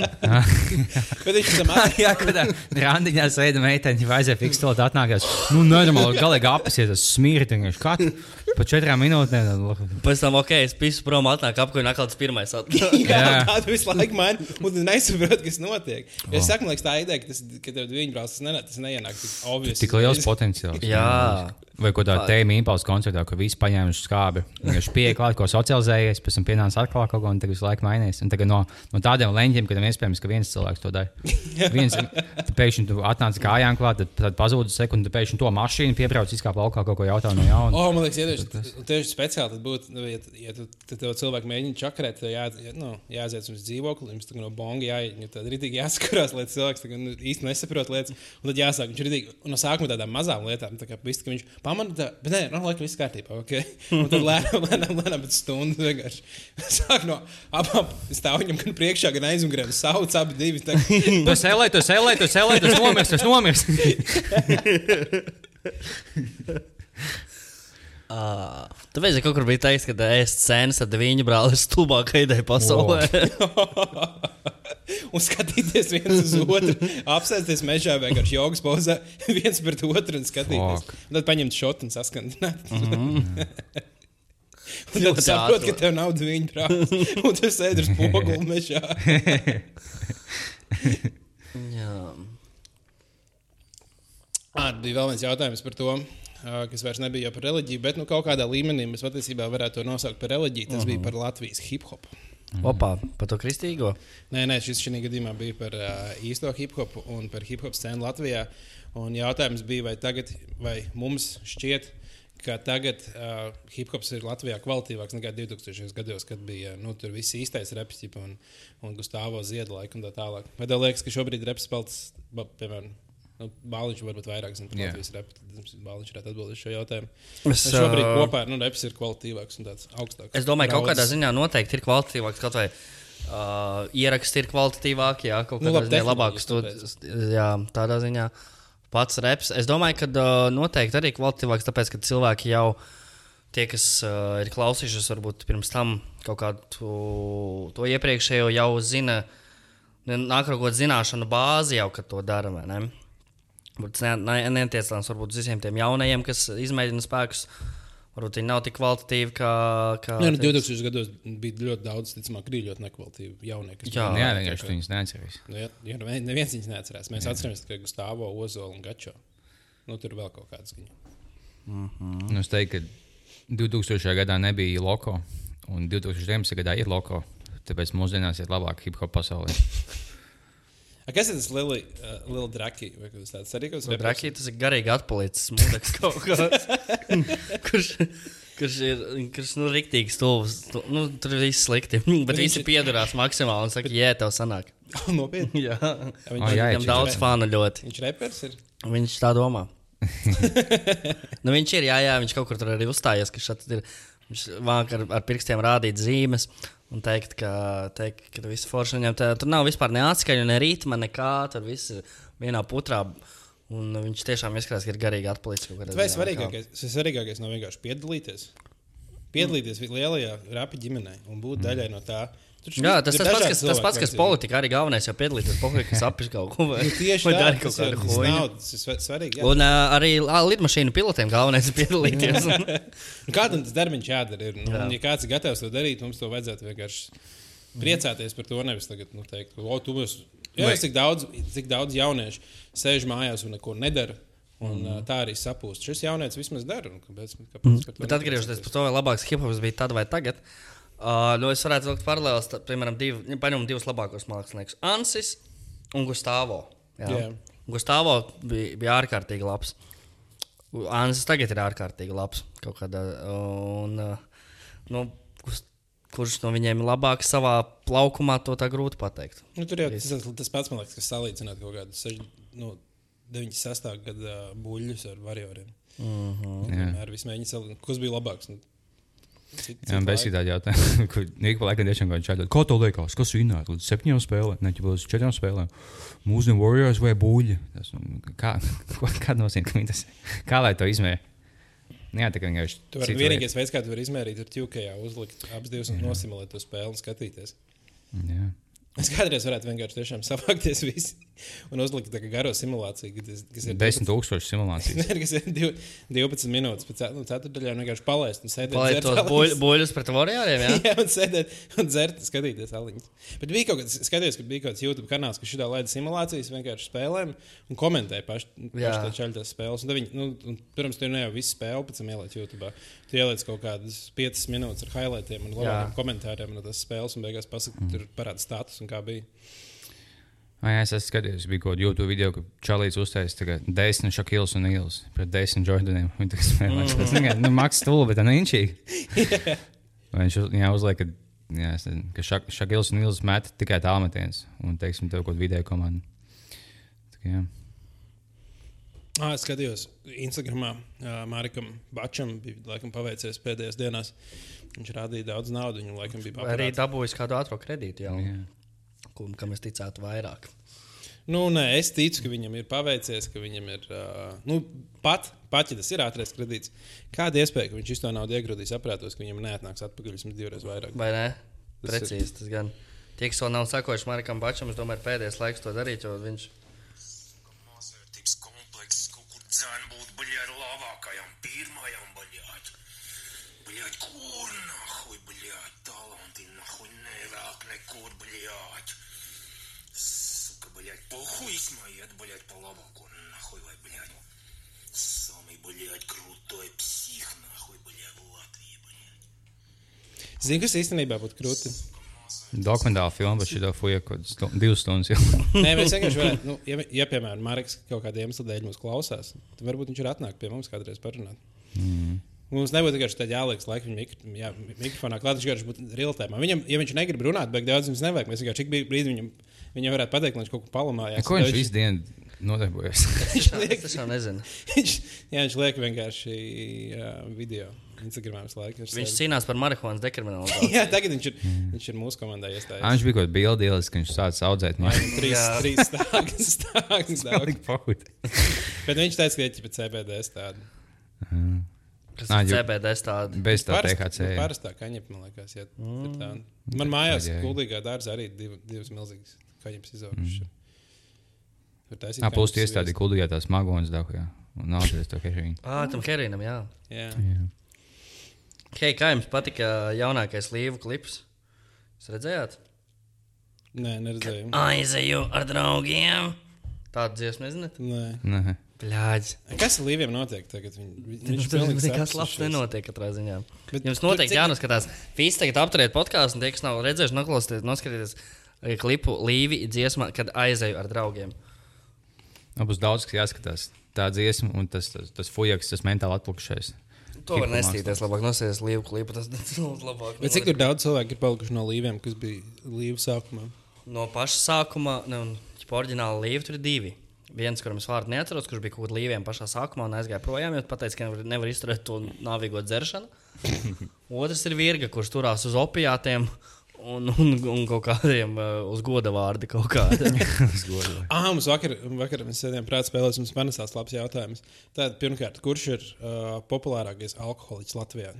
Bet viņš tam at... Jā, kad randiņā sēda meitene, jau aizēja fiksēt, atnākās. Nu, nenormāli, galīgi apsies, tas smirti vienkārši katru pa četrām minūtēm. Pēc tam, ok, es pisu prom, atnāk apkuļ, nāk kaut kas pirmais. Jā, tādu visu laiku maina, un tu nesaproti, kas notiek. Oh. Es saku, man liekas, tā ideja, ka, tas, ka tev viņa brālis tas, nenā, tas neienāk tik obvious. Tik liels potenciāls. Jā. Vai kaut kādā tēmā impulsu koncertā, ka visi paņēmuši skābi. Viņš pieeja klāt, ko socializējies, pēc tam pienāca atkal kaut ko, un tagad visu laiku mainījies. Un tagad no, no tādiem leņķiem, kad iespējams, ka viens cilvēks to dara. viens, tad pēkšņi tu atnāc kājām klāt, tad, tad pazūd sekundi, tad pēkšņi to mašīnu piebrauc, izkāp laukā kaut ko jautā no jauna. Oh, man liekas, ja tieši, tieši speciāli būtu, nu, ja, ja tu, tad tev cilvēki mēģina čakarēt, tad jā, jā, nu, jāaiziet uz dzīvokli, jums no bonga jāiet, tad rītīgi jāskarās, lai cilvēks tagad, nu, īsti nesaprot lietas, un tad jāsāk, viņš rītīgi, no sākuma tādām mazām lietām, tā kā viss, ka viņš pamana, tā, bet nē, nu, laikam viss kārtībā, ok, un tad lēnām, lēnām, lēnām pēc stundu vienkārši. Sāk no abām stāv viņam gan priekšā, gan aizmugurē, sauc abi divi, tā, Tu sēlē, tu sēlē, tu sēlē, tas nomirs, tas nomirs. Ah, Tāpēc, ja kaut kur bija teiks, ka ēst sēnes ar deviņu brāli ir stulbākā ideja pasaulē. un skatīties viens uz otru, apsēsties mežā vienkārši jogas pozā, viens pret otru un skatīties. Fuck. Un tad paņemt šotu un saskandināt. Mhm. Un tad Ļoti saprot, ātri. ka tev nav divi brāļi. Un tu sēdi uz pogulu mežā. Jā. Ah, bija vēl viens jautājums par to. Kas vairs nebija par reliģiju, bet nu, kaut kādā līmenī mēs patiesībā varētu to nosaukt par reliģiju. Tas uh -huh. bija par Latvijas hip hop. Opa, par to kristīgo. Nē, nē, šis šī gadījumā bija par uh, īsto hip hop un par hip hop scēnu Latvijā. Un jautājums bija, vai, tagad, vai mums šķiet, ka tagad uh, hip hops ir Latvijā kvalitīvāks nekā 2000. gados, kad bija nu, tur viss īstais reps, un, un Gustavs Ziedlaika un tā tālāk. Vai tev liekas, ka šobrīd reps pelts, piemēram, Nu, Bāliņš varbūt vairāk zina par. Latvijas repu. tad Bāliņš varētu atbildēt šo jautājumu. Es, šobrīd ā, kopā ar nu, reps ir kvalitīvāks un tāds augstāks. Es domāju, ka kaut kādā ziņā noteikti ir kvalitatīvāks. Kaut vai uh, ieraksti ir kvalitatīvāki, jā, kaut Nu, kādā labi, ziņā Studi... Jā, tādā ziņā pats reps. Es domāju, ka uh, noteikti arī kvalitatīvāks, tāpēc, ka cilvēki jau tie, kas uh, ir klausījušies, varbūt pirms tam kaut kādu to iepriekšējo jau zina, nāk ar kaut kādu zināšanu bāzi jau, kad to dara. Tas ne- ne- neatiecās varbūt uz visiem tiem jaunajiem, kas izmēģina spēkus. Varbūt viņi nav tik kvalitatīvi kā. kā Nē, nu, tie, 2000 gados bija ļoti daudz, ticamāk, arī ļoti nekvalitatīvi jaunie. kas Jā. Jā, vienkārši viņas neatceries. Nu, ja, ja nu vien- neviens viņus neatcerās. Mēs atceramies tikai Gustavo, Ozolu un Gačo. Nu, tur vēl kaut kādas viņa. Nu, es teiktu, ka 2000. gadā nebija loko, un 2019. gadā ir loko. Tāpēc mūsdienās ir labāk hip hop pasaulē. A, Kas ir tas liels uh, draki? Vai kas tāds arī kaut kas Draki, tas ir garīgi atpalicis mūdeks kaut kāds. kurš, kurš ir, kurš, nu, riktīgi stulbs. Tu- Nu, tur viss slikti. Bet viņš visi piedurās maksimāli un saka, jē, tev sanāk. Nopietni. Jā. O, viņš, jā, Viņam daudz ir- fanu ļoti. viņš repers ir. Viņš tā domā. nu, viņš ir, jā, jā, viņš kaut kur tur arī uzstājies, ka šeit ir. Viņš vāk ar, ar pirkstiem rādīt zīmes un teikt, ka, teikt, ka viss forši viņam tā, tur nav vispār ne atskaņa, ne rītma, nekā. Tur viss ir vienā putrā. Un viņš tiešām izskatās, ka ir garīgi atpalicis. Vai svarīgākais, svarīgākais nav vienkārši piedalīties? Piedalīties lielajā rapa ģimenē un būt daļai no tā. Tur Jā, tas ir tas pats, kas, tas pats, kas politikā arī galvenais jau piedalīties. Pohuļ, kas apš kaut ko vai, Nu, tieši vai tā, dara tas kādu tas ir sva- svarīgi. jā. Un uh, arī lidmašīnu pilotiem galvenais ir piedalīties. Un, Nu, Kādam tas darbs jādara? Ir, nu, Jā. ja kāds ir gatavs to darīt, mums to vajadzētu vienkārši priecāties par to. Nevis tagad nu, teikt, o, tu mums. Jā, Vai- cik daudz, cik daudz jauniešu sēž mājās un neko nedara. Un, mm. Tā arī sapūst. Šis jaunietis vismaz dara. Kāpēc, kāpēc to bet atgriežoties pie tā, vai labāks hip hops bija tad vai tagad. Uh, nu es varētu vilkt paralēlus, piemēram, div, ja paņemam divus labākos māksliniekus - Ansis un Gustavo. Jā. Jā. Gustavo bija, bija ārkārtīgi labs. Ansis tagad ir ārkārtīgi labs. kaut Kādā, un, uh, nu, kurš no viņiem ir labāks savā plaukumā, to tā grūti pateikt. Nu, tur jau tas, tas pats, man liekas, kas salīdzināt kaut kādus seši- nu, 96. gada buļļus ar varioriem. Mm -hmm. Jā. Ar visu mēģinu salīdzināt, kas bija labāks. Nu, Jā, cit bez laika. tāda jautājuma, kur pa laikam tiešām kaut kādā Kā tev liekas, kas vinnēja līdz septiņām spēlēm, ne jau līdz četrām spēlēm? Mūsu Warriors vai buļļi? Tas, nu, kā, ko- kāda nozīme, ka viņi tas Kā lai to izmēra? Jā, tā kā vienkārši. Tu vari, vienīgais veids, kā tu vari izmērīt, ir ķūkajā uzlikt abas divas un nosimulēt to spēli un skatīties. Jā. Es kādreiz varētu vienkārši tiešām savākties visi un uzlikt tādu garo simulāciju, kas, kas ir 10,000 simulācijas. Nē, kas ir div- 12 minūtes pēc nu, ceturtdaļā. Vienkārši palaist un sēdēt. Lai dzert tos buļ- buļļus pret warrioriem, jā? Jā, un sēdēt un dzert, skatīties aliņus. Bet bija kaut kas, skatījos, ka bija kaut kāds YouTube kanāls, kas šādā laida simulācijas vienkārši spēlēm un komentēja paši, paši tā čaļas spēles. Un Viņi, nu, un, protams, tu ne jau visu spēli pēc tam ieliec YouTube. Tu ieliec kaut kādas 5 minūtes ar highlightiem un labākiem komentāriem no tās spēles, un beigās pasaka, mm. tur parāda status un kā bija. Ai, jā, es esmu skatījies, bija kaut kāda YouTube video, ka Čalīts uztaisīja desmit šakils un īls pret desmit Jordaniem. Viņi tā spēlē. Tas vienkārši, nu, maks stulbi, bet tā neinčīgi. Vai viņš jā, uzliek, ka, jā, ka šak, šakils un īls met tikai tālmetiens un, teiksim, tev kaut kādu video komandu. Tā jā. Ah, es skatījos Instagramā. Uh, Mārikam Bačam bija laikam, paveicies pēdējās dienās. Viņš rādīja daudz naudas. Viņam laikam bija Vai arī paprāts. dabūjis kādu ātrā kredītu, jau, Jā. kum, kam es ticētu vairāk. Nu, nē, es ticu, ka viņam ir paveicies, ka viņam ir. Uh, nu, pat, pat, ja tas ir ātrākais kredīts, kāda iespēja, ka viņš to naudu iegrūdīs aprētos, ka viņam neatnāks atpakaļ vismaz divreiz vairāk? Vai ne? Tas ir- Precīzi tas gan. Tie, kas vēl nav sakojuši Markam Bačam, es domāju, ir pēdējais laiks to darīt, jo viņš Mazvērtības Suka, bļaļ, pohuj смоет, bļaļ, по labāko, nahuj, vai, bļaļ. Самый, бļaļ, крутой псих, нахуй, бļaļ, в Латвии, бļaļ. Zini, kas īstenībā būtu krūti? Dokumentāla filma par šo fuju, kaut kādas stu- divas stundas. jau. Nē, mēs vienkārši varētu, nu, ja, ja piemēram, Marks kaut kāda iemesla dēļ mūs klausās, tad varbūt viņš ir atnākt pie mums kādreiz parunāt. Mm. Mums nebūtu tikai tāds jāliek, laikam, viņa mikro, jā, mikrofonā klāt, viņš vienkārši būtu riltēmā. Viņam, ja viņš negrib runāt, bet daudz mums nevajag. Mēs vienkārši ik brīdi viņam, viņam varētu pateikt, lai viņš kaut ko palamājās. Ko viņš visu dienu? nodarbojas. Viņš Es liek, tiešām nezinu. viņš, jā, viņš liek vienkārši jā, video. Instagramā ar Viņš cīnās par marihuānas dekriminalizāciju. Jā, tagad viņš ir, viņš ir mūsu komandā iestājies. Viņš bija kaut kāds bildīlis, ka viņš sācis audzēt mani. Trīs, trīs stāvus. stāvus daudz. Bet viņš teica, ka ir pēc CBD tāda. Kas Ā, ir CBD tāda? Bez tā Parasti- THC. Parastā kaņepē, man liekas, ja, ir tā. Man mājās, kuldīgā dārzā arī div, divas milzīgas kaņepes izaugušas. Mm. Ā, plus tie iestādīja kuldīgā tās magonas dahu, jā. Un naudas to heroīnu. Ah, tam heroīnam, jā. Jā. Hei, kā jums patika jaunākais līvu klips? Jūs redzējāt? Nē, neredzēju. Aizeju ar draugiem. Tādu dziesmu nezināt? Nē. Nē. Bļāģis. Kas ar līviem notiek tagad? Viņ, vi- viņš Tur pilnīgi nekas labs nenotiek katrā ziņā. Bet Jums noteikti cik- jānoskatās. Visi tagad apturiet podkāstu, un tie, kas nav redzējuši, noklausieties, noskatieties eh, klipu Līvi dziesmā, kad aizeju ar draugiem. Man būs daudz, kas jāskatās. Tā dziesma un tas, tas, tas fujaks, tas mentāli atpūkšais. To var nestīties, labāk nosēties Līvu klipu. Tas daudz labāk. Bet cik daudz cilvēku ir palikuši no līviem, kas bija līvu sākumā? No paša sākuma, ne, un oriģināli līvi tur ir divi. Viens, kuram es vārdu neatceros, kurš bija kaut kādā līviem pašā sākumā un aizgāja projām, jo pateica, ka nevar, nevar izturēt to nāvīgo dzeršanu. Otrs ir virga, kurš turās uz opiātiem un, un, un kaut kādiem uh, uz goda vārdi kaut kāda. Ah, mums vakar, vakar mēs sēdējām prātā spēlēs, mums panesās labs jautājums. Tātad, pirmkārt, kurš ir uh, populārākais alkoholiķis Latvijā?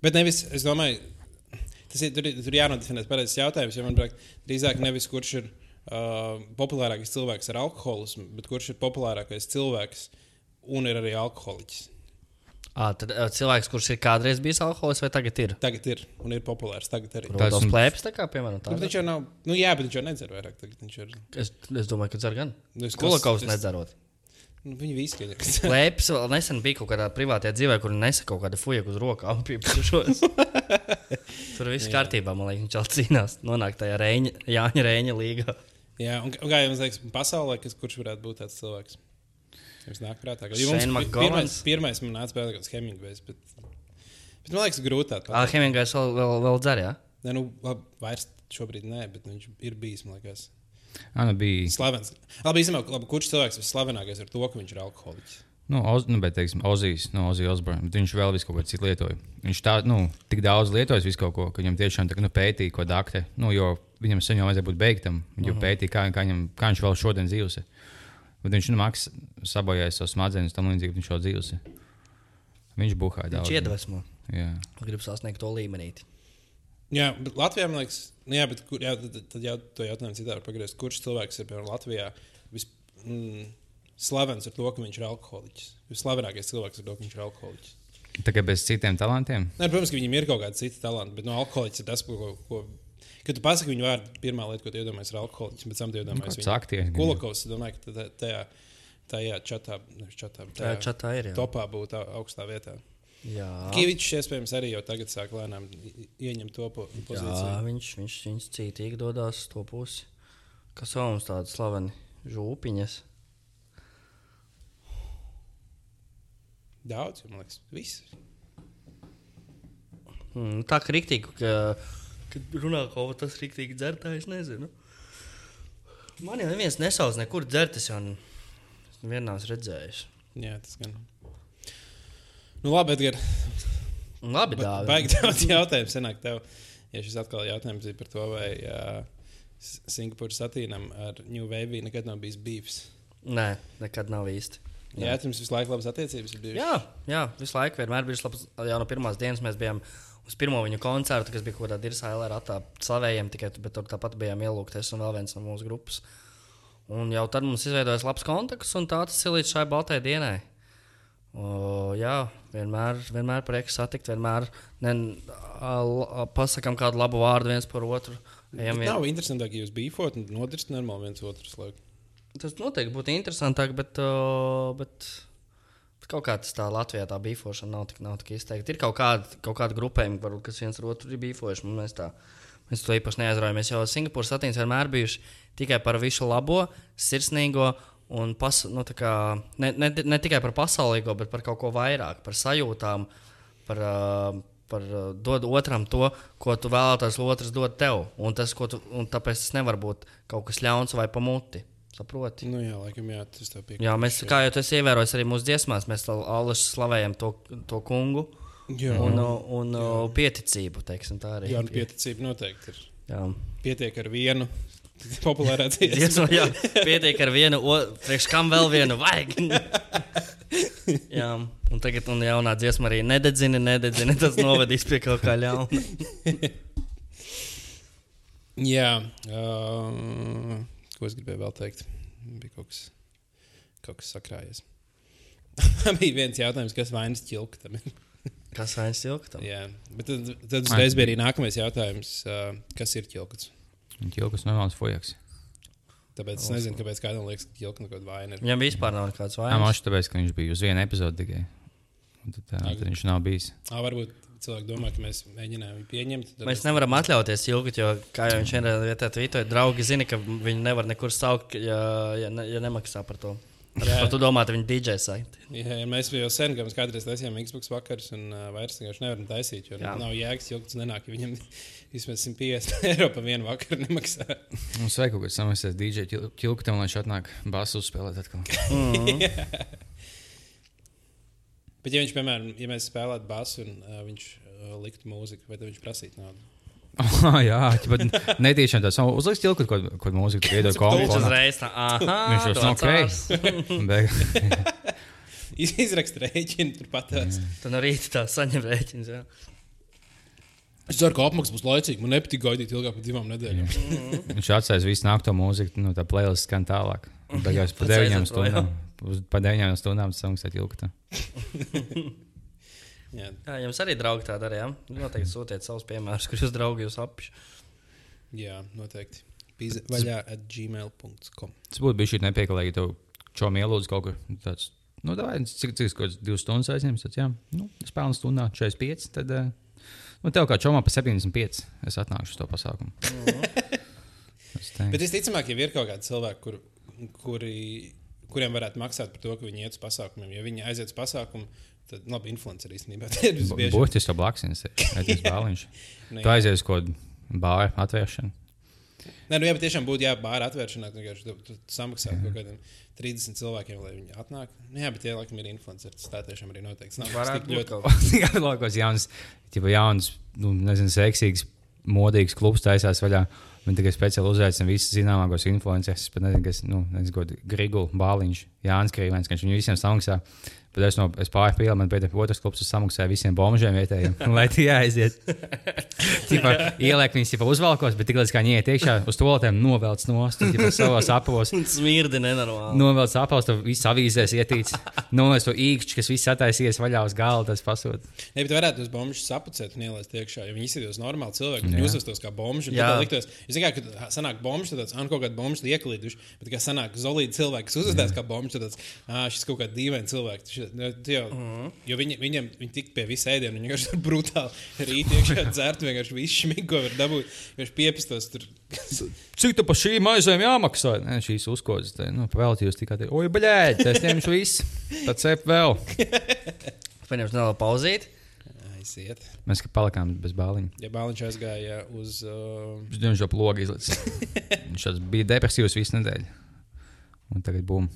Bet nevis, es domāju, tas ir, tur, tur jānodefinē pareizs jautājums, jo man liekas, drīzāk nevis kurš ir uh, populārākais cilvēks ar alkoholismu, bet kurš ir populārākais cilvēks un ir arī alkoholiķis. À, tad uh, cilvēks, kurš ir kādreiz bijis alkoholists, vai tagad ir? Tagad ir un ir populārs. Tagad arī. Tas un- plēpes, tā kā, piemēram, Nu, bet tā. viņš jau nav, nu jā, bet viņš jau nedzer vairāk. Tagad viņš ir. Es, es domāju, ka dzer gan. Nu, es- Kulakovs es- nedzerot. Nu, viņi visi ir. Plēpes vēl nesen bija kaut kādā privātajā dzīvē, kur nesa kaut kāda fuja uz rokām. Tur viss kārtībā, man liekas, viņš jau cīnās. Nonāk tajā Reņa, Jāņa Reņa līgā. Jā, un, un kā jums liekas, pasaulē, kas, kurš varētu būt tāds cilvēks? Jums nāk prātā, pi- McGovans? pirmais, pirmais man nāca prātā, kas Hemingways, bet, bet man liekas, grūti tādu Ah, Hemingvajs vēl, vēl, vēl dzer, jā? Ne, nu, labi, vairs šobrīd nē, bet viņš ir bijis, man liekas, Ana bija. slavens. Labi, īstenībā, labi, kurš cilvēks vislavenākais ar to, ka viņš ir alkoholiķis? Nu, Oz, nu, bet, teiksim, Ozijs, no Ozija Osborne. Viņš vēl visu kaut ko citu lietoja. Viņš tā, nu, tik daudz lietojas visu kaut ko, ka viņam tiešām tā, nu, pētīja, ko dakte. Nu, jo viņam sen jau vajadzēja būt beigtam. Viņš jau pētīja, kā, kā, viņam, kā viņš vēl šodien dzīvos. Bet viņš nu, maks sabojāja savus smadzenes, tam līdzīgi viņš jau dzīvos. Viņš buhāja daudz. Viņš iedvesmo. Jā. Grib sasniegt to līmenī. Jā, bet Latvijā, man liekas, nu, jā, bet kur, jā, tad, tad jau to jautājumu citādi pagriezt. Kurš cilvēks ir, piemēram, Latvijā vis, mm, slavens ar to, ka viņš ir alkoholiķis? Vislavenākais cilvēks ar to, ka viņš ir alkoholiķis. Tā kā bez citiem talantiem. Nē, protams, ka viņam ir kaut kāda cita talanta, bet no alkoholiķis ir tas, ko. ko Kad tu pasaki viņu vārdu, pirmā lieta, ko tu iedomājies, ir alkoholiķis, bet tam iedomājies Kāds aktieris. Kulakovs, es domāju, ka tā- tajā, tajā čatā, čatā, bet Tā čatā ir. Jā. topā būtu au- augstā vietā. Jā. Kīvičs iespējams arī jau tagad sāk lēnām ieņemt to po Jā, pozīciju. viņš, viņš, viņš cītīgi dodas uz to pusi. Kas vēl mums tādas slaveni žūpiņas? Daudz, man liekas, viss. Mm, tā kā rīktīgi, ka, kad runā kaut kas tāds rīktīgi dzertājs, nezinu. Man jau neviens nesauc nekur dzert, es jau vienā esmu redzējis. Jā, tas gan. Nu, labi, Edgars. Labi, Dāvid. Baigi daudz jautājumu senāk tev. Ja šis atkal jautājums ir par to, vai uh, Singapūras satīnam ar New Wave nekad nav bijis beefs. Nē, nekad nav īsti. Jā, jums visu laiku labas attiecības ir bijušas. Jā, jā, visu laiku vienmēr bija labs. Jau no pirmās dienas mēs bijām uz pirmo viņu koncertu, kas bija kaut kādā Dirsa LR attā slavējiem, tikai tur tāpat bijām ielūgties un vēl viens no mūsu grupas. Un jau tad mums izveidojās labs kontakts, un tā tas ir līdz šai baltai dienai. O, jā, vienmēr, vienmēr prieks satikt, vienmēr ne, a, a, pasakām kādu labu vārdu viens par otru. Ejam nav interesantāk, ja jūs bijat un nodirst normāli viens otru. Tas noteikti būtu interesantāk, bet, uh, bet kaut kā tas tā Latvijā tā bīfošana nav tik, nav tik izteikta. Ir kaut kāda, kaut kāda grupējuma, varbūt, kas viens otru ir bīfojuši. un Mēs, tā, mēs to īpaši neaizraujam. Mēs jau Singapūras attīstības vienmēr bijuši tikai par visu labo, sirsnīgo. Un pas, nu, kā, ne, ne, ne tikai par pasaulīgo, bet par kaut ko vairāk, par sajūtām, par, uh, par uh, dod otram to, ko tu vēlētos, lai otrs dod tev. Un tas, tu, un tāpēc tas nevar būt kaut kas ļauns vai pamuti. Saproti. Nu, jā, laikam, jā, tas tev piekrīt. Jā, mēs, kā jau tas ievērojis arī mūsu dziesmās, mēs Allaž slavējam to, to kungu jā. un, un, un pieticību. Teiksim, tā arī jā, un pieticība noteikti ir. Jā. Pietiek ar vienu populārā. Dziesma, jā, pietiek ar vienu, o- priekš kam vēl vienu vajag. jā, un tagad un jaunā dziesma arī nededzina, nededzina. Tas novedīs pie kaut kā ļauna. Jā, uh, ko es gribēju vēl teikt? Bija kaut kas, kaut kas sakrājies. bija viens jautājums, kas vainas ķilktam. Kas vainas ilgtam? Jā, bet tad, tad uzreiz bija arī nākamais jautājums, uh, kas ir ķilkts. Ķilkas normāls fojaks. Tāpēc es nezinu, kāpēc kādam liekas, ka ķilkta kaut kāda vaina ir. Viņam vispār nav nekāds Jā, vainas. maši tāpēc, ka viņš bija uz vienu epizodi tikai. Un Tad, tā, tad viņš nav bijis. Ā, varbūt cilvēki domā, ka mēs mēģinājām viņu pieņemt. Mēs nevaram atļauties ilgi, jo, kā jau viņš vienā vietā tvītoja, draugi zina, ka viņi nevar nekur saukt, ja, ja, ne, ja nemaksā par to. Jā. Par to domāt, viņa DJ saiti. Jā, mēs jau sen, kad mēs kādreiz taisījām Xbox vakarus, un uh, vairs vienkārši nevaram taisīt, jo Jā. Nav jēgas, jo tas nenāk, ja viņam vismaz 150 eiro par vienu vakaru nemaksā. Mums vajag kaut kāds samaksāt DJ ķilktam, lai viņš atnāk basu uzspēlēt atkal. Bet, ja viņš, piemēram, ja mēs spēlētu basu un uh, viņš uh, liktu mūziku, vai tad viņš prasītu naudu? Oh, jā, bet netīšām tas uzliks ķilku, ko, ko mūziku tur iedod Viņš komponā. uzreiz tā, ah, Viņš jau Iz- Izrakst rēķinu, turpat tāds. Tad no rīta tā saņem rēķins. jā. Es ceru, ka apmaksas būs laicīga. Man nepatīk gaidīt ilgāk par divām nedēļām. Viņš atstās visu nākamo mūziku, nu, tā playlist skan tālāk. Beigās pa deviņām stundām. Uz- Pa deviņām stundām samaksāt ķilku. Jā, Jā, jums arī draugi tā darīja. Noteikti sūtiet savus piemērus, kur jūs draugi jūs apši. jā noteikti. Pīze vaļā at gmail.com. Tas būtu bijis šī nepieklājīgi, ja tev čom ielūdz kaut kur tāds. Nu, davai, cik cik kaut kāds divas stundas aizņems, tad, jā, nu, pelnu stundā 45, tad, eh, nu, tev kā čomā pa 75, es atnākšu uz to pasākumu. Es teiktu. Bet visticamāk, ja ir kaut kādi cilvēki, kur, kuri, kuriem varētu maksāt par to, ka viņi iet uz pasākumiem, ja viņi aiziet uz pasākumu, tad labi, influencer īstenībā. Tā ir visbiežāk. Būtiski to blakus, ir bāliņš. Nu, Tu aizies uz kaut kādu bāru atvēršanu. Nē, nu, jā, bet tiešām būtu jābāra atvēršanā, tad tu, tu, samaksā kaut kādiem 30 cilvēkiem, lai viņi atnāk. Nu, jā, bet tie laikam ir influenceri. Tas tā tiešām arī noteikti. Nav Varētu tik būt ļoti. Jā, kaut kāds jauns, tipa jauns, nu, nezinu, seksīgs, modīgs klubs taisās vaļā. Viņi tikai speciāli uzaicina visus zināmākos influencerus. Es pat nezinu, kas, nu, nezinu, ko Grigls, Bāliņš, Jānis Krīvens, ka viņš viņu visiem samaksā. Bet es, no, es pārpīlu, man bija otrs klubs, samaksāja visiem bombžiem vietējiem, lai tie aiziet. Tipā, ieliek viņus jau uzvalkos, bet tik līdz kā viņi iet iekšā uz to tēmu, novelc nost, tipā, savos apavos. Smirdi nenormāli. Novelc apavos, to viss avīzēs ietīts. Novelc to īkšķi, kas viss attaisījies vaļā uz galda, tas pasūta. Ne, bet varētu tos bombus sapucēt un ielaist iekšā. Ja viņi izskatītos normāli cilvēki, tad viņi uzvestos kā bombuši. Jā. Liktos, jūs zināt, ka sanāk bombus, tad tāds, ah, kaut kāda bombus liekalīduši, bet kā sanāk zolīti cilvēki, kas uzvestās kā bombus, tad tāds, ah, šis kaut kāds dīvains cilvēks. Nu, Jau, -huh. Jo viņi, viņam, viņi tik pie visa ēdiena, viņi vienkārši tur brutāli rīt iekšā dzērt, vienkārši visu šmigu var dabūt, vienkārši piepistos tur. Cik tu par šīm aizēm jāmaksā? Nē, šīs uzkodas, tā, nu, vēl jūs tikai teikt, oi, bļēdi, es ņemšu visu. Tad cep vēl. Paņemsim nelielu pauzīt. Aiziet. Mēs kā palikām bez bāliņa. Ja bāliņš aizgāja uz. Uh, Viņš diemžēl plogi izlicis. Viņš bija depresīvs visu nedēļu. Un tagad bum.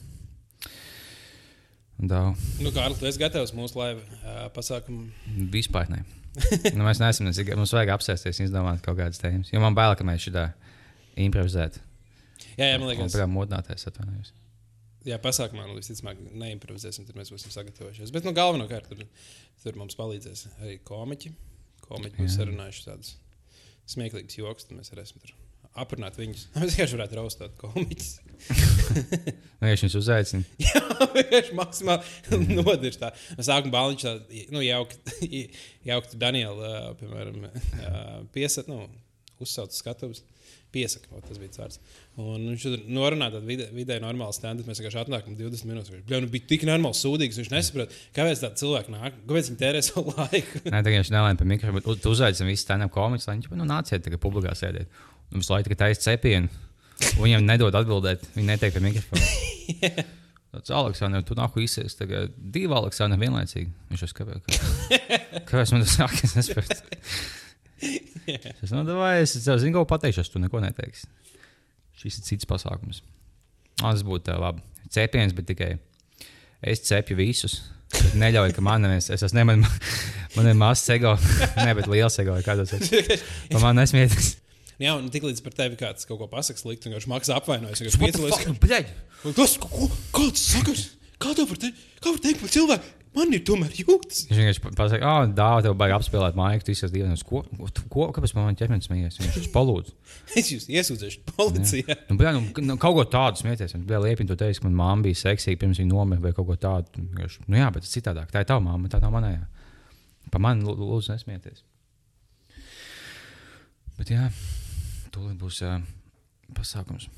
Un Tā nu, Kārlis, tu esi gatavs mūsu laiva uh, pasākumu. vispār ne. Nu, mēs neesam, mums vajag apsēsties, izdomāt kaut kādas tēmas. Jo man bail, ka mēs šitā improvizētu. Jā, jā, man Un liekas, kā modināties, atvainojos. Jā, pasākumā nu, visticamāk neimprovizēsim, tad mēs būsim sagatavojušies. Bet nu, galvenokārt tur, tur mums palīdzēs arī komiķi. Komiķi būs sarunājuši tādus smieklīgus joks, tad mēs varēsim tur aprunāt viņus. Mēs vienkārši varētu raustāt komiķus. Viņš uzaicina, Jā, vienkārši maksimāli nodirst tā. No sākuma bāliņš tā, nu, jaukt, jaukt Danielu, ā, piemēram, piesat, nu, uzsauc skatuves. Piesaka, o, tas bija tāds. Un viņš tur norunāja tādu vidē, vidēji normālu standartu. Mēs vienkārši atnākam 20 minūtes. Viņš bļa, nu, bija tik normāli sūdīgs. Viņš nesaprot, kāpēc tādi cilvēki nāk, kāpēc viņi tērē savu laiku. Nē, tagad viņš nelēma par mikrofonu, bet tu uzaicini visus stand-up komiķus, lai viņi nu, nāciet tagad publikā sēdēt. Un visu laiku tikai taisa cepienu. Viņam nedod atbildēt, viņi neteikt par mikrofonu. Tas Aleksandrs, tu nāku izsēst, tagad divi Aleksandri vienlaicīgi. Viņš jau skapē, ka... kāpēc man tas sāk, es nesaprotu. Es, nu, davai, es tev zinu, ko pateikšu, tu neko neteiksi. Šis ir cits pasākums. Ah, tas būtu tā labi. Cepiens, bet tikai es cepju visus. bet Neļauju, ka man neviens, es esmu ne man, ir mazs ego, ne, bet liels ego, kā tas ir. Man nesmieties. Jā, un tiklīdz par tevi kāds kaut ko pasakā slikti, un viņš maksā apvainojas. Viņš piecēlās. Kas? Ko? ko- Kāds sakars? Kā tev var teikt? Kā var teikt par cilvēku? Man ir tomēr jūtas. Viņš vienkārši pasakā, ah, dāvā, tev vajag apspēlēt māju, tu izsaka dievs. Ko, ko, kāpēc man ķermenis smējies? Viņš uz palūdzu. Es jūs iesūdzēšu policijā. Nu, bļā, nu, nu, kaut ko tādu smieties. Bija liepini, tu teici, ka manā māte bija seksīga pirms viņa nomira vai kaut ko tādu. Nu, jā, bet tas citādāk. Tā ir tava māma, tā nav manējā. Pa mani lū- lūdzu nesmieties. Bet jā, tūlīt būs uh, pasākums.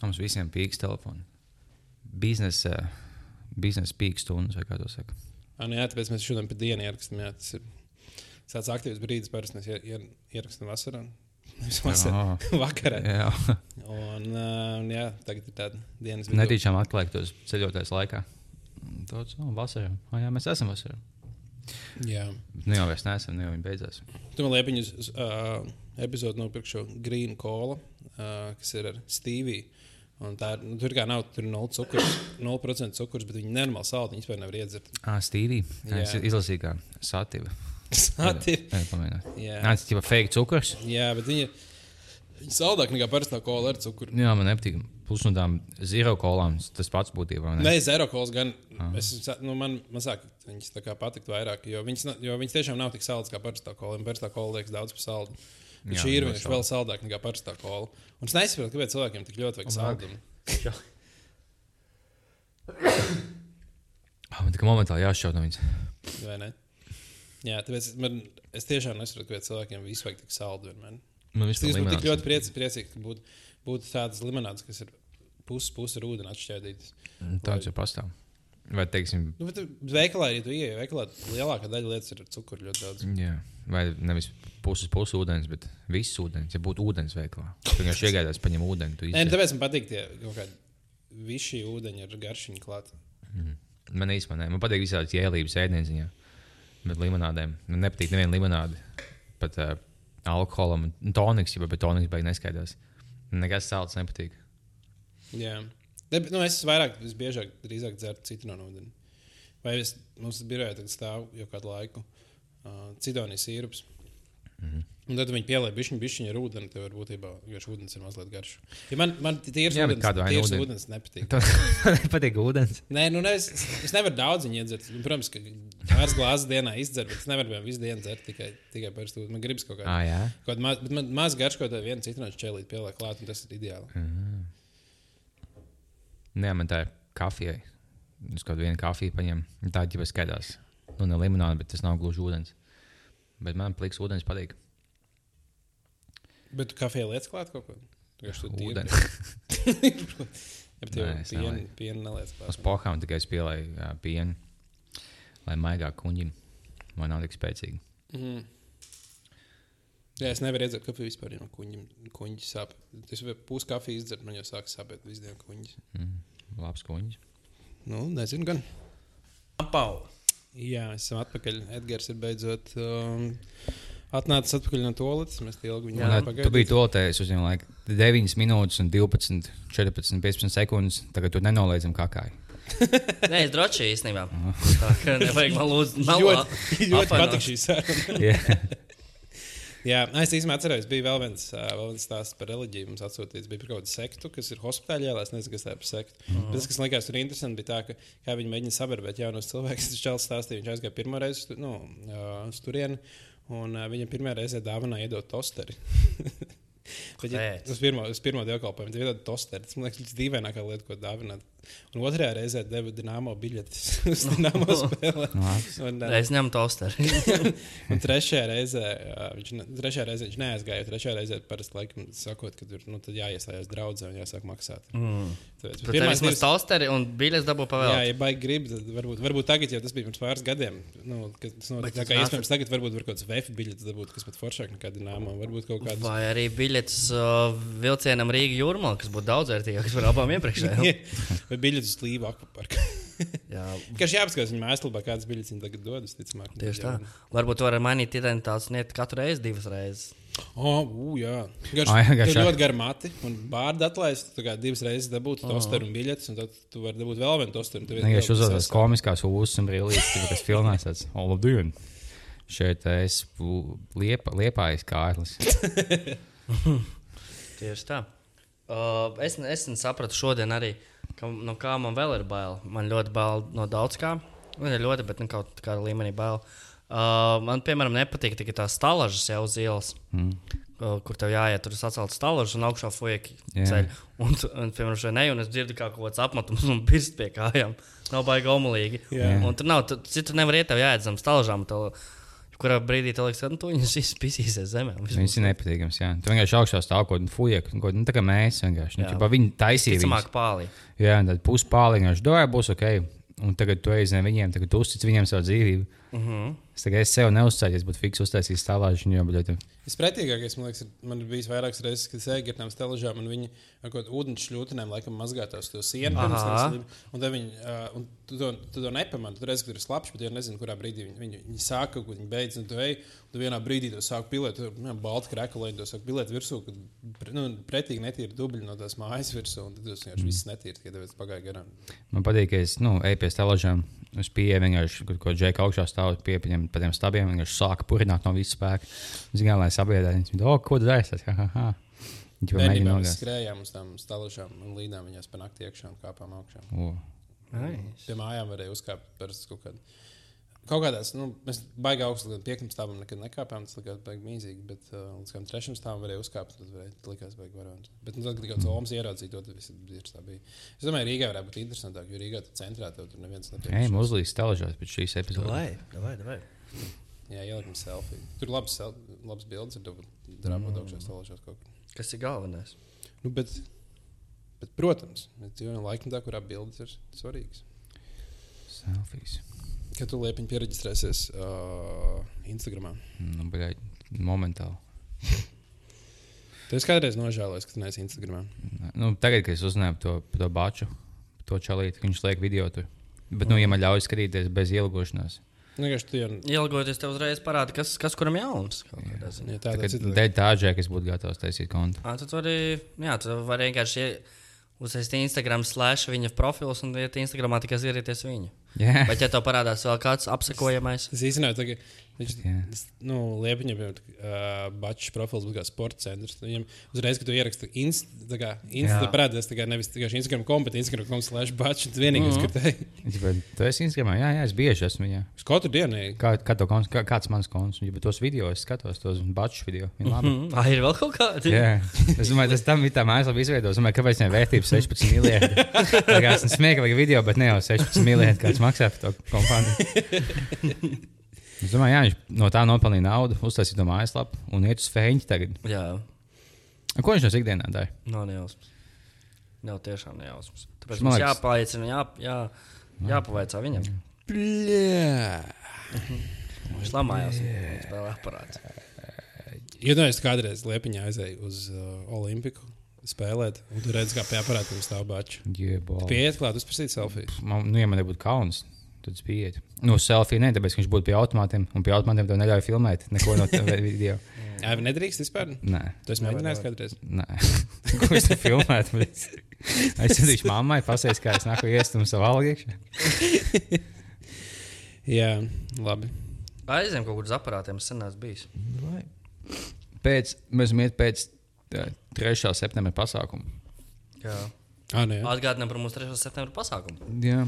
Mums visiem pīks telefoni. Biznesa, uh, biznesa pīks stundas vai kā to saka. Ah, nu jā, tāpēc mēs šodien pa dienu ierakstām. Jā, tas ir tāds aktīvs brīdis, parasti mēs ier- ier- ierakstām vasarā. Vasarā, vakarā. Jā, Un, uh, jā, tagad ir tāda dienas netīšām atklāt tos ceļotājs laikā. Tāds, oh, vasarā. Oh, jā, mēs esam vasarā. Jā. Nu jau vairs neesam, nu jau viņi beidzās. Tu man liepiņu uz uh, epizodu nopirkšu Green Cola, uh, kas ir ar Steviju. Un tā ir, nu, tur kā nav, tur ir 0 cukurs, 0% cukurs, bet viņi nenormāli saldi, viņi vispār nevar iedzert. Ah. Jā, es izlasīju, kā satīva. Sāti. Jā, tas ir fake cukurs. Jā, bet viņi, viņi saldāk nekā parastā kola ar cukuru. Jā, man nepatīk. Plus no tām zero kolām tas pats būtībā. Ne? Nē, zero kols gan. Es, sa- nu, man, sāk, viņas patikt vairāk, jo viņas, jo viņas tiešām nav tik saldas kā parastā kola. Parastā kola liekas daudz par saldu. Bet Jā, šī ir vienkārši vēl saldāka nekā parastā kola. Un es nesaprotu, kāpēc cilvēkiem tik ļoti vajag saldumu. Ah, Man tikai momentāli jāšķaut no viņas. Vai ne? Jā, tāpēc man, es tiešām nesaprotu, kāpēc cilvēkiem visu vajag tik saldu. Man Es vispār būtu tik ļoti priecīgs, priecīgi, ka būtu, būtu tādas limonādes, kas ir pusi pus ar ūdeni atšķaidītas. Tāds jau pastāv. Vai teiksim, Nu, veikalā, ja tu ieej veikalā, lielākā daļa lietas ir ar cukuru ļoti daudz. jā, vai nevis puses puses ūdens, bet viss ūdens. Ja būtu ūdens veikalā, tad vienkārši iegādājas, paņem ūdeni. Nē, tāpēc man patīk tie kaut kādi visi ūdeņi ar garšiņu klāt. Man īstenībā. Man patīk visādas jēlības ēdienziņā. Bet limonādēm. Man nepatīk neviena limonāde. Pat uh, alkoholam. Toniks, jau bet toniks beigas neskaidrs. Nekas salds nepatīk. Jā. Ne, bet, nu, es vairāk, visbiežāk, drīzāk dzeru citronu ūdeni. Vai es, mums birojā tagad stāv jau kādu laiku uh, citonijas sīrups. Mm. -hmm. Un tad viņi pielāgoja bišķiņu, bišķiņu ar ūdeni. Tev var būtībā, šis ūdens ir mazliet garš. Ja man, man tīrs Jā, ūdens, kādu tīrs ūdeni? ūdens nepatīk. Tev nepatīk ūdens. Nē, nu, ne, es, es nevaru daudz viņa iedzert. Protams, ka pāris glāzes dienā izdzert, bet es nevaru vienā visu dienu dzert tikai, tikai par stūri. Man gribas kaut kādā. Ah, jā. Kaut maz, bet man maz garš kaut kādā viena citronu čēlīt pieliek klāt, un tas ir ideāli. Mm. Nē, man tā ir kafija. Es kādu kafiju paņemu. Tā jau skaidrs. Nu, ne limonāde, bet tas nav gluži ūdens. Bet man pliks ūdens patīk. Bet kafijā lietas klāt kaut ko? Vienkārši tu tīri- Ūdens. Ja tev Nē, es pienu, pienu neliec klāt. Uz pohām tikai spēlēju uh, pienu, lai maigāk kuņģim. Man nav tik spēcīgi. Mhm. Jā, es nevaru iedzert kafiju vispār, man kuņģi, kuņģi sāp. Es varu pūs kafiju izdzert, man jau sāk sāpēt visu dienu kuņģis. Mm, labs kuņģis. Nu, nezinu gan. Apau. Jā, esam atpakaļ. Edgars ir beidzot um, atnācis atpakaļ no toaletes. Mēs tie ilgi viņu Jā, tu biji to teicis uz viņu laiku. 9 minūtes, un 12, 14, 15 sekundes. Tagad tu nenoliedzami kakāji. Nē, es droši īstenībā. Tā kā nevajag man lūdzu, melā. Ļoti, ļoti patīk šī saruna. Jā, es īstenībā atceros, bija vēl viens, ā, vēl viens stāsts par reliģiju. Mums atsūtīts, bija par kaut kādu sektu, kas ir hospitāļā. Es nezinu, kas tā ir par sektu. Uh -huh. Bet tas, kas man likās tur interesanti, bija tā, ka kā viņi mēģina sabarbēt jaunos cilvēkus. Tas čels stāstīja, viņš aizgāja pirmo reizi nu, ā, uz turieni, un ā, viņam pirmā reize dāvanā iedot tosteri. Bet, ja, uz pirmo, uz pirmo dievkalpojumu ir tāda tosteri. Tas man liekas, tas dīvainākā lieta, ko dāvināt. Un otrajā reizē deva dināmo biļetes uz dināmo spēli. Un, ā, Es ņemu tosteri. Un trešajā reizē ā, viņš, ne, trešajā reizē viņš neaizgāja. Trešajā reizē parasti laikam sakot, ka tur nu, tad jāiestājās draudzē un jāsāk maksāt. Mm. Tāpēc, Tur pirmā ir tosteri un biļets dabū Jā, pavēlēt. ja baigi grib, tad varbūt, varbūt tagad, jo tas bija pirms pāris gadiem. Nu, kad tas notika, tā kā nāca- iespējams tagad varbūt var kaut kāds VF biļets dabūt, kas pat foršāk nekā dināmā. Varbūt kaut kāds. Vai arī biļets uh, vilcienam Rīga jūrmā, kas būtu daudz vērtīgāks par abām iepriekšējām. Vai biļets uz Līvu akvaparku. Jā, Kas jāapskatās viņa mājaslapā, kādas biļetes viņa tagad dodas, ticamāk. tieši tā. Varbūt var mainīt identitātes ne katru reizi, divas reizes. Oh, ū, jā, Garš, Ah, jā, garš, jā. ļoti gara mati. Un bārda atlaist, tu kā divas reizes dabūtu tosteru un biļetes, un tad tu vari dabūt vēl vienu tosteru. ir Vienkārši tas komiskās ūsas un brīvības, kas filmēs tāds - Olabdien. Šeit es liepa, liepājas kārlis. Tieši tā. Uh, es, es sapratu šodien arī, ka, no kā man vēl ir bail. Man ļoti bail no daudz kā. Man ir ļoti, bet ne kaut kādā līmenī bail. Uh, man, piemēram, nepatīk tikai tās stālažas jau uz ielas. Mm. Uh, kur tev jāiet, tur ir sacelt stālažas un augšā fueki Jā. ceļ. Un, un, piemēram, šeit ne, un es dzirdu kā kaut kāds apmetums un pirst pie kājām. Nav baigi omulīgi. Jā. Un tur nav, tu, citur nevar iet, tev jāiet zem stālažām. Tev, kurā brīdī tev liekas, ka nu, tu viņus izpisīsies zemē. būs ir nepatīkamas. Jā. Tu vienkārši augšā stāv kaut kāda fuja, kaut kāda, nu, tā kā mēs vienkārši. Nu, Jā. viņi taisīja. Viņus. pālī. Jā, tad puspāli vienkārši domāja, būs ok. Un tagad tu zem viņiem, tagad uztic viņiem savu dzīvību. Uh -huh. Es es sev neuzstājos, būtu fiks uztaisījis stāvāšu. Viņa jau būtu. Vispretīgākais, man liekas, ir, man ir bijis vairākas reizes, kad es eju ar tām stelažām, un viņi ar kaut ūdens šļūtenēm laikam mazgā tās to sienu. Slīd. Un tad viņi, uh, un tu to, tu to nepamani. Tu redzi, ka tur ir slapjš, bet jau nezinu, kurā brīdī viņi, viņi, viņi sāk kaut ko, viņi beidz, un tu ej, un tu vienā brīdī to sāk pilēt, tur ir balta krekla, to sāk pilēt virsū, kad pre- nu, pretīgi netīri dubļi no tās mājas virsū, un tad tas vienkārši viss netīri, kad tev pagāja garām. Man patīk, ka es nu, eju pie stāvāžām. Es pieeju vienkārši, kur ko džeka augšā stāv pie viņiem, pa tiem stabiem. Vienkārši sāku purināt no visas spēka. Es gāju, lai sabiedrētu. Viņi, oh, ko tu mēģina Bērnībā mēs nogāzt. skrējām uz tām stelažām un līdām viņās pa nakti iekšā un kāpām augšā. O. Nice. Pie mājām varēja uzkāpt par kaut kādu. Kaut kādās, nu, mēs baigām augstu līdz piektam stāvam, nekad nekāpām. Tas likās baigi mīzīgi, bet uh, līdz kādam trešam stāvam varēja uzkāpt. Tas varēja, likās baigi varants. Bet, nu, tad, kad kaut kāds omas ieraudzīja to, tad viss ir tā bija. Es domāju, Rīgā varētu būt interesantāk, jo Rīgā tur centrā tev tur neviens Ej, nepieņem. uzlīs stāvāžās pēc šīs epizodes. Davai, davai, davai. Jā, ielikam selfiju. Tur labs, labs bildes ir, drāpot augšā stāvošās kaut kur. Kas ir galvenais? Nu, bet, bet, protams, mēs dzīvojam laikmetā, kurā bildes ir svarīgas. Selfijas. Kad tu liepiņi pieregistrēsies uh, Instagram. Nu, bļaļ, momentāli. Tu esi kādreiz nožēlojis, ka tu neesi Instagram. Nu, tagad, kad es uzzināju to, to baču, to čalīti, ka viņš liek video tur. Bet, nu, ja man ļauj skatīties bez ielgošanās, Nu, Ielgoties tev uzreiz parāda, kas, kas kuram jauns. tādā tad citādi. dēļ tā džeka es būtu gatavs taisīt kontu. Ā, Tad vari, jā, tu vari vienkārši ie- uztaisīt Instagram slash viņa profils un iet Instagramā tikai zirieties viņu. Jā, Bet, ja tev parādās vēl kāds apsekojamais, Es īstenībā tagad, viņš, Jā. es, nu, Liepiņam, piemēram, uh, Bačs profils kā sporta centrs. tad Viņam uzreiz, kad tu ieraksti inst, tā kā insta, Jā. parādās tā kā nevis tikai Instagram kom, bet Instagram kom slash Bačs. Tas vienīgais, mm -hmm. ka te Bet tu esi Instagramā, jā, jā, es bieži esmu viņā. uz katru dienu. Kā, kā to konts, kā, kāds mans konts, ja tos video es skatos, tos bačus video. Mm, ah, ir vēl kaut kādi. Jā, es domāju, tas tam ir tā mājaslapa izveidota. Es domāju, kāpēc viņam vērtība 16 miljardi. Tā kā ir smieklīgi video, bet ne jau 16 miljardi, kāds maksā par to kompāniju. Es domāju, jā, viņš no tā nopelnīja naudu, uztaisīja to mājaslapu un iet uz feņķi tagad. Jā, Ko viņš no ikdienā dara? nav nejausmas. Nav tiešām nejausmas. Tāpēc Man mums liekas- jāpaliecina, jā, jā, jāpavaicā viņam. Bļā. Viņš lamājās un spēlē aparāts. Iedomājieties, kādreiz Liepiņā aizēja uz uh, Olimpiku spēlēt, un tur redz, kā pie aparātiem stāv Bačs. Pieiet klāt, uzprasīt selfiju. Man, nu, ja man nebūtu kauns, tad es pieeju. Nu, selfija ne, tāpēc, ka viņš būtu pie automātiem, un pie automātiem tev neļauj filmēt neko no tā video. Jā, vai nedrīkst vispār? Nē, Tu esi mēģinājis kādreiz? nē. ko es tur filmētu? bet Es teicu, mammai pasēs, kā es nāku iest un savu algu iekšā. Jā, labi. Aizem kaut kur uz aparātiem, es sen esmu bijis. Pēc, mēs iet pēc tā, 3. septembra pasākuma. Jā. Ah, jā. Atgādinām par mūsu 3. septembra pasākumu. Jā.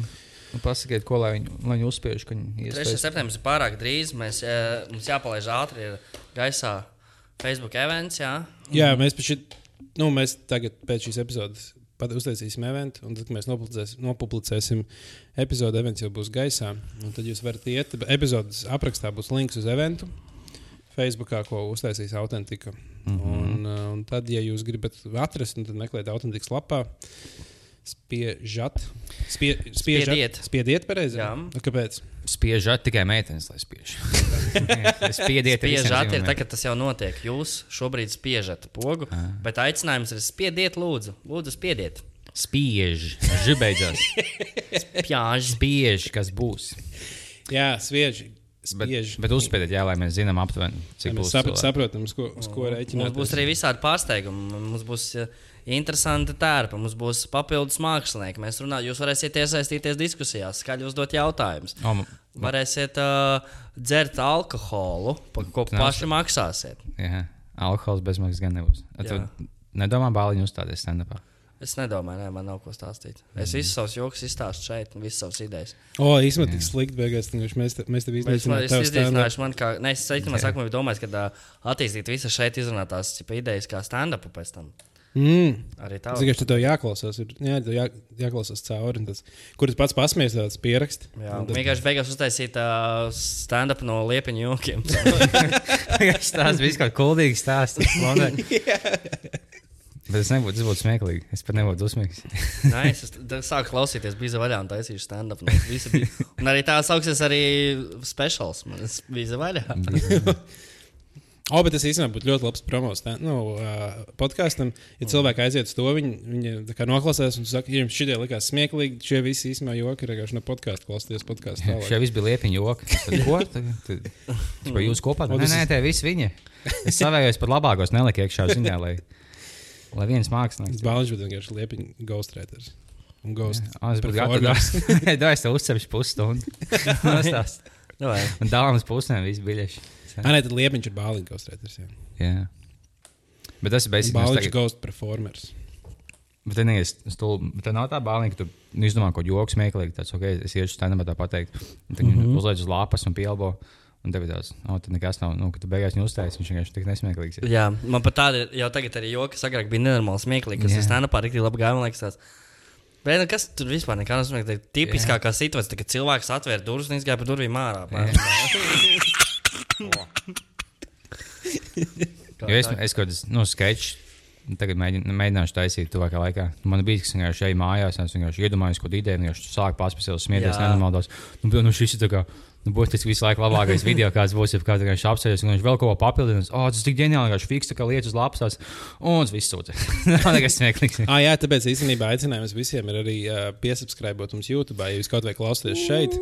Nu, pasakiet, ko lai viņi, lai viņi uzspiež, viņi 3. iespējas. septembris ir pārāk drīz. Mēs, eh, mums jāpalaiž ātri ir gaisā Facebook events. Jā. Jā, mēs, šī, nu, mēs tagad pēc šīs epizodes uztaisīsim eventu, un tad, kad mēs nopublicēsim, nopublicēsim epizodu, events jau būs gaisā. un Tad jūs varat iet, epizodes aprakstā būs links uz eventu. Facebookā, ko uztaisīs autentika. Mm -hmm. un, uh, un tad, ja jūs gribat atrast, nu, tad meklējiet autentikas lapā. Spiežat. Spie, spiežat. Spiediet. Spiediet pareizi. Jā. Nu, kāpēc? Spiežat tikai meitenes, lai spiež. Spiediet, Spiežat ir tagad tas jau notiek. Jūs šobrīd spiežat pogu, Ah. bet aicinājums ir spiediet, lūdzu. Lūdzu, spiediet. Spiež, žibeidzās. Pjāži. Spiež, kas būs. Jā, svieži. Bet, spiež. bet uzspēdiet, jā, lai mēs zinām aptuveni, cik mēs būs. sap, cilvēku. saprotam, uz ko, uz ko Mums rēķināt. būs arī visādi pārsteigumi. Mums būs interesanti tērpa, mums būs papildus mākslinieki. Mēs runājam, jūs varēsiet iesaistīties diskusijās, skaļi uzdot jautājumus. Varēsiet uh, dzert alkoholu, par ko neuzsver- paši maksāsiet. Jā, alkohols bezmaksas gan nebūs. Nedomā, bāliņu uzstāties stand-upā. Es nedomāju, ne, man nav ko stāstīt. Es visus savus joks izstāstu šeit, un visas savas idejas. O, īstenībā tik slikti beigās. vienkārši Mēs, te- mēs tev Bet es, man, es izdzīvināšu, man kā, ne, es ceļā sākumā biju domājis, ka uh, attīstīt visas šeit izrunātās cipa idejas kā stand-up pēc tam. Mm. Arī tā. Tikai tev jāklausās, ir, jā, jā, jāklausās cauri. Tas, kur tu pats pasmies, tāds pierakst. Jā, tas- vienkārši beigās uztaisīt uh, stand-up no liepiņu jokiem. Tas kaut kāds kuldīgs stāsts. Bet es nebūtu, tas būtu smieklīgi. Es pat nebūtu dusmīgs. Nē, es sāku klausīties, bija vaļā un taisīju stand-up. Un arī tā sauksies arī speciāls. Man tas bija vaļā. O, bet tas īstenībā būtu ļoti labs promos tā, nu, uh, podkāstam. Ja cilvēki aiziet uz to, viņi, viņi tā kā noklausās un saka, jums šitie likās smieklīgi, šie visi īstenībā joki ir vienkārši no podkāstu klausīties podkāstu. Šie visi bija liepiņi joki. Tad Ko? Tad- tad- jūs kopā? O, Nē, nē, tie visi viņi. Es savējos pat labākos neliku iekšā ziņā, lai, lai viens mākslinieks. Bāliņš būtu vienkārši liepiņš ghostwriters. Un ghost. Ah, Es performers. gatavs. Dāvā, es tev uzcepšu pusstundu. Davai. Un dāvāns pusēm visi biļeši. Ah, nē, tad liepiņš ir bāliņš ghostwriters. jā. Jā. Bet tas ir beigas. Bāliņš ir ghost performers. Bet tā neies stulbi. Bet Tā nav tā bāliņa, ka tu nu, izdomā kaut ko joks, smieklīgi. Tāds, ok, es iešu stand tā pateikt. Tad mm. -hmm. uzliek uz lapas un pielbo. Un ir tāds, oh, nekas nav. Nu, kad beigās viņu uzstājas, viņš vienkārši tik nesmieklīgs. ir. Jā, man pat tāda jau tagad arī joka, kas agrāk bija nenormāli smieklīgi, kas Jā. yeah. stand-upā rīktīgi labi tāds. Bet, nu, kas tur vispār nekā nav smieklīgi? Tā ir Tipiskākā situācija, kad cilvēks atvēra durvis un izgāja pa durvīm ārā. Jo es, es kaut kādā nu, sketčā. Tagad mēģin, mēģināšu taisīt tuvākajā laikā. Man bija tas, ka viņš šeit mājās, es vienkārši iedomājos, ko ideja, viņš sāk sevi smieties, Jā. nenormālos. Nu, nu, šis ir tā kā, nu, būtiski visu laiku labākais video, kāds būs, ja kāds vienkārši apsēties, un viņš vēl kaut ko papildinās. O, oh, tas tik ģeniāli, ka viņš fiks tā kā lietas uz lapas, un tas viss sūta. Nav nekas smieklīgs. Ah, jā, tāpēc īstenībā aicinājums visiem ir arī uh, piesubscribēt mums YouTube, ja jūs kaut vai klausāties šeit,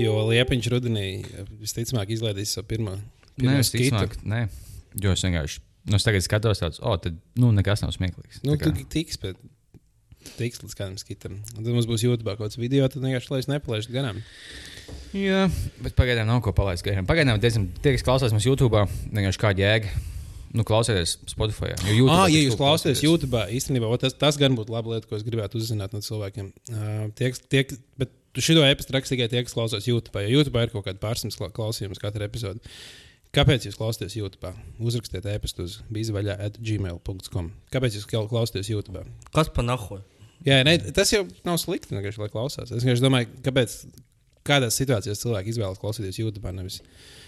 jo Liepiņš rudenī visticamāk izlaidīs savu pirmo. Nē, pirmo es ticamāk, nē. Jo es vienkārši, nu, es tagad skatos tāds, o, tad, nu, nekas nav smieklīgs. Nu, tu tiks, bet tiks līdz kādam skitam. Un tad mums būs YouTube kaut kāds video, tad vienkārši lai es nepalaistu garām. Jā, bet pagaidām nav ko palaist garām. Pagaidām, diezgan, tie, kas klausās mums YouTube, vienkārši kāda jēga. Nu, klausieties Spotify. Jo YouTube, Ah, ja jūs klausāties. YouTube, īstenībā tas, tas gan būtu laba lieta, ko es gribētu uzzināt no cilvēkiem. Uh, tie, kas- tie, kas- bet tu šo epizodu raksti tikai tie, kas klausās YouTube. Jo YouTube ir kaut kāda pārsimts kla- klausījums katru epizodu. Kāpēc jūs klausāties YouTube? Uzrakstiet e-pastu uz bīzvaļā at gmail.com. Kāpēc jūs klau- klausāties YouTube? Kas pa nahu? Jā, ne, tas jau nav slikti, vienkārši, lai klausās. Es vienkārši domāju, kāpēc kādās situācijās cilvēki izvēlas klausīties YouTube, nevis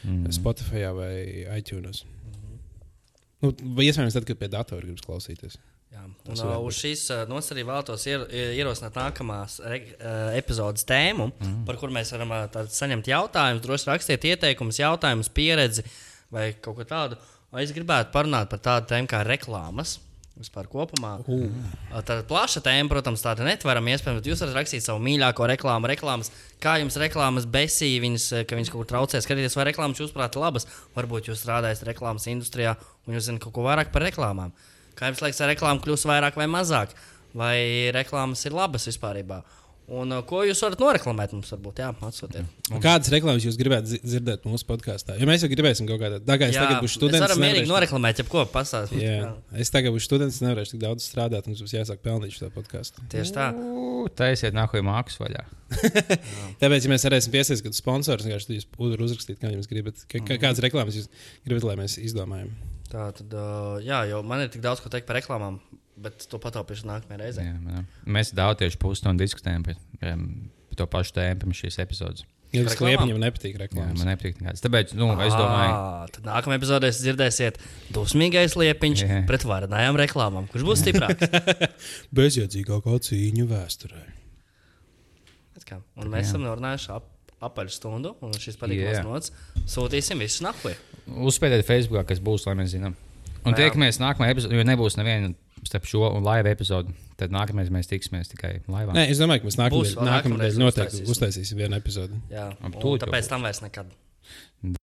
mm. Spotify vai iTunes. Nu, vai iespējams, tad, kad pie datora gribas klausīties. Jā, un, uh, uz šīs uh, nos arī vēlētos ier, ierosināt nākamās re, uh, epizodes tēmu, mm. par kur mēs varam uh, saņemt jautājumus. Droši rakstiet ieteikumus, jautājumus, pieredzi vai kaut ko tādu. Es gribētu parunāt par tādu tēmu kā reklāmas. Vispār kopumā. Uh. Tāda plaša tēma, protams, tāda netverama iespējams, bet jūs varat rakstīt savu mīļāko reklāmu, reklāmas, kā jums reklāmas besīja, viņas, eh, ka viņas kaut kur traucē. Skatieties, vai reklāmas jūsuprāt ir labas. Varbūt jūs strādājat reklāmas industrijā un jūs zināt kaut ko vairāk par reklāmām. Kā jums liekas, vai reklāma kļūs vairāk vai mazāk, vai reklāmas ir labas vispār? Un uh, ko jūs varat noreklamēt mums, varbūt, jā, atsūtiet. Kādas reklāmas jūs gribētu dzi- dzirdēt mūsu podkāstā? Ja mēs jau gribēsim kaut kādā veidā, es tagad būšu mēs students. varam mierīgi noreklamēt, jebko pastāstīt. Jā, es tagad būšu students, nevarēšu tik daudz strādāt, un mums būs jāsāk pelnīt šo podkāstu. Tieši tā. Taisiet nākamajā mākslas vaļā. Tāpēc, ja mēs varēsim piesaistīt kādu sponsoru, vienkārši jūs uzrakstīt, kā jums gribat, ka, kādas reklāmas jūs gribat, lai mēs izdomājam. Tā tad, uh, jā, jo man ir tik daudz ko teikt par reklāmām, bet to pataupīšu nākamajā reizē. Jā, man- mēs daudz tieši pusstundu diskutējam par, um, par to pašu tēmu pirms šīs epizodes. Ja tas kliepam nepatīk Jā, reklāmas. man nepatīk nekāds. Tāpēc, nu, es domāju, tad nākamajā epizodē jūs dzirdēsiet dusmīgais liepiņš Jā. pret varenajām reklāmām. Kurš būs stiprāks? Bezjēdzīgākā cīņa vēsturē. Un mēs Jā. esam norunājuši ap, apaļ stundu, un šis patīkams Jā. nots. Sūtīsim visus nakvē. uzspēlēt Facebookā, kas būs, lai mēs zinām. Un Jā. tiekamies nākamajā epizodē, jo nebūs neviena starp šo un laivu epizodu. Tad nākamais mēs tiksimies tikai laivā. Nē, es domāju, ka mēs Būs nākamajā vēl nākamajā nākamreiz noteikti uztaisīsim. vienu epizodi. Jā, un jau tāpēc būs. tam vairs nekad.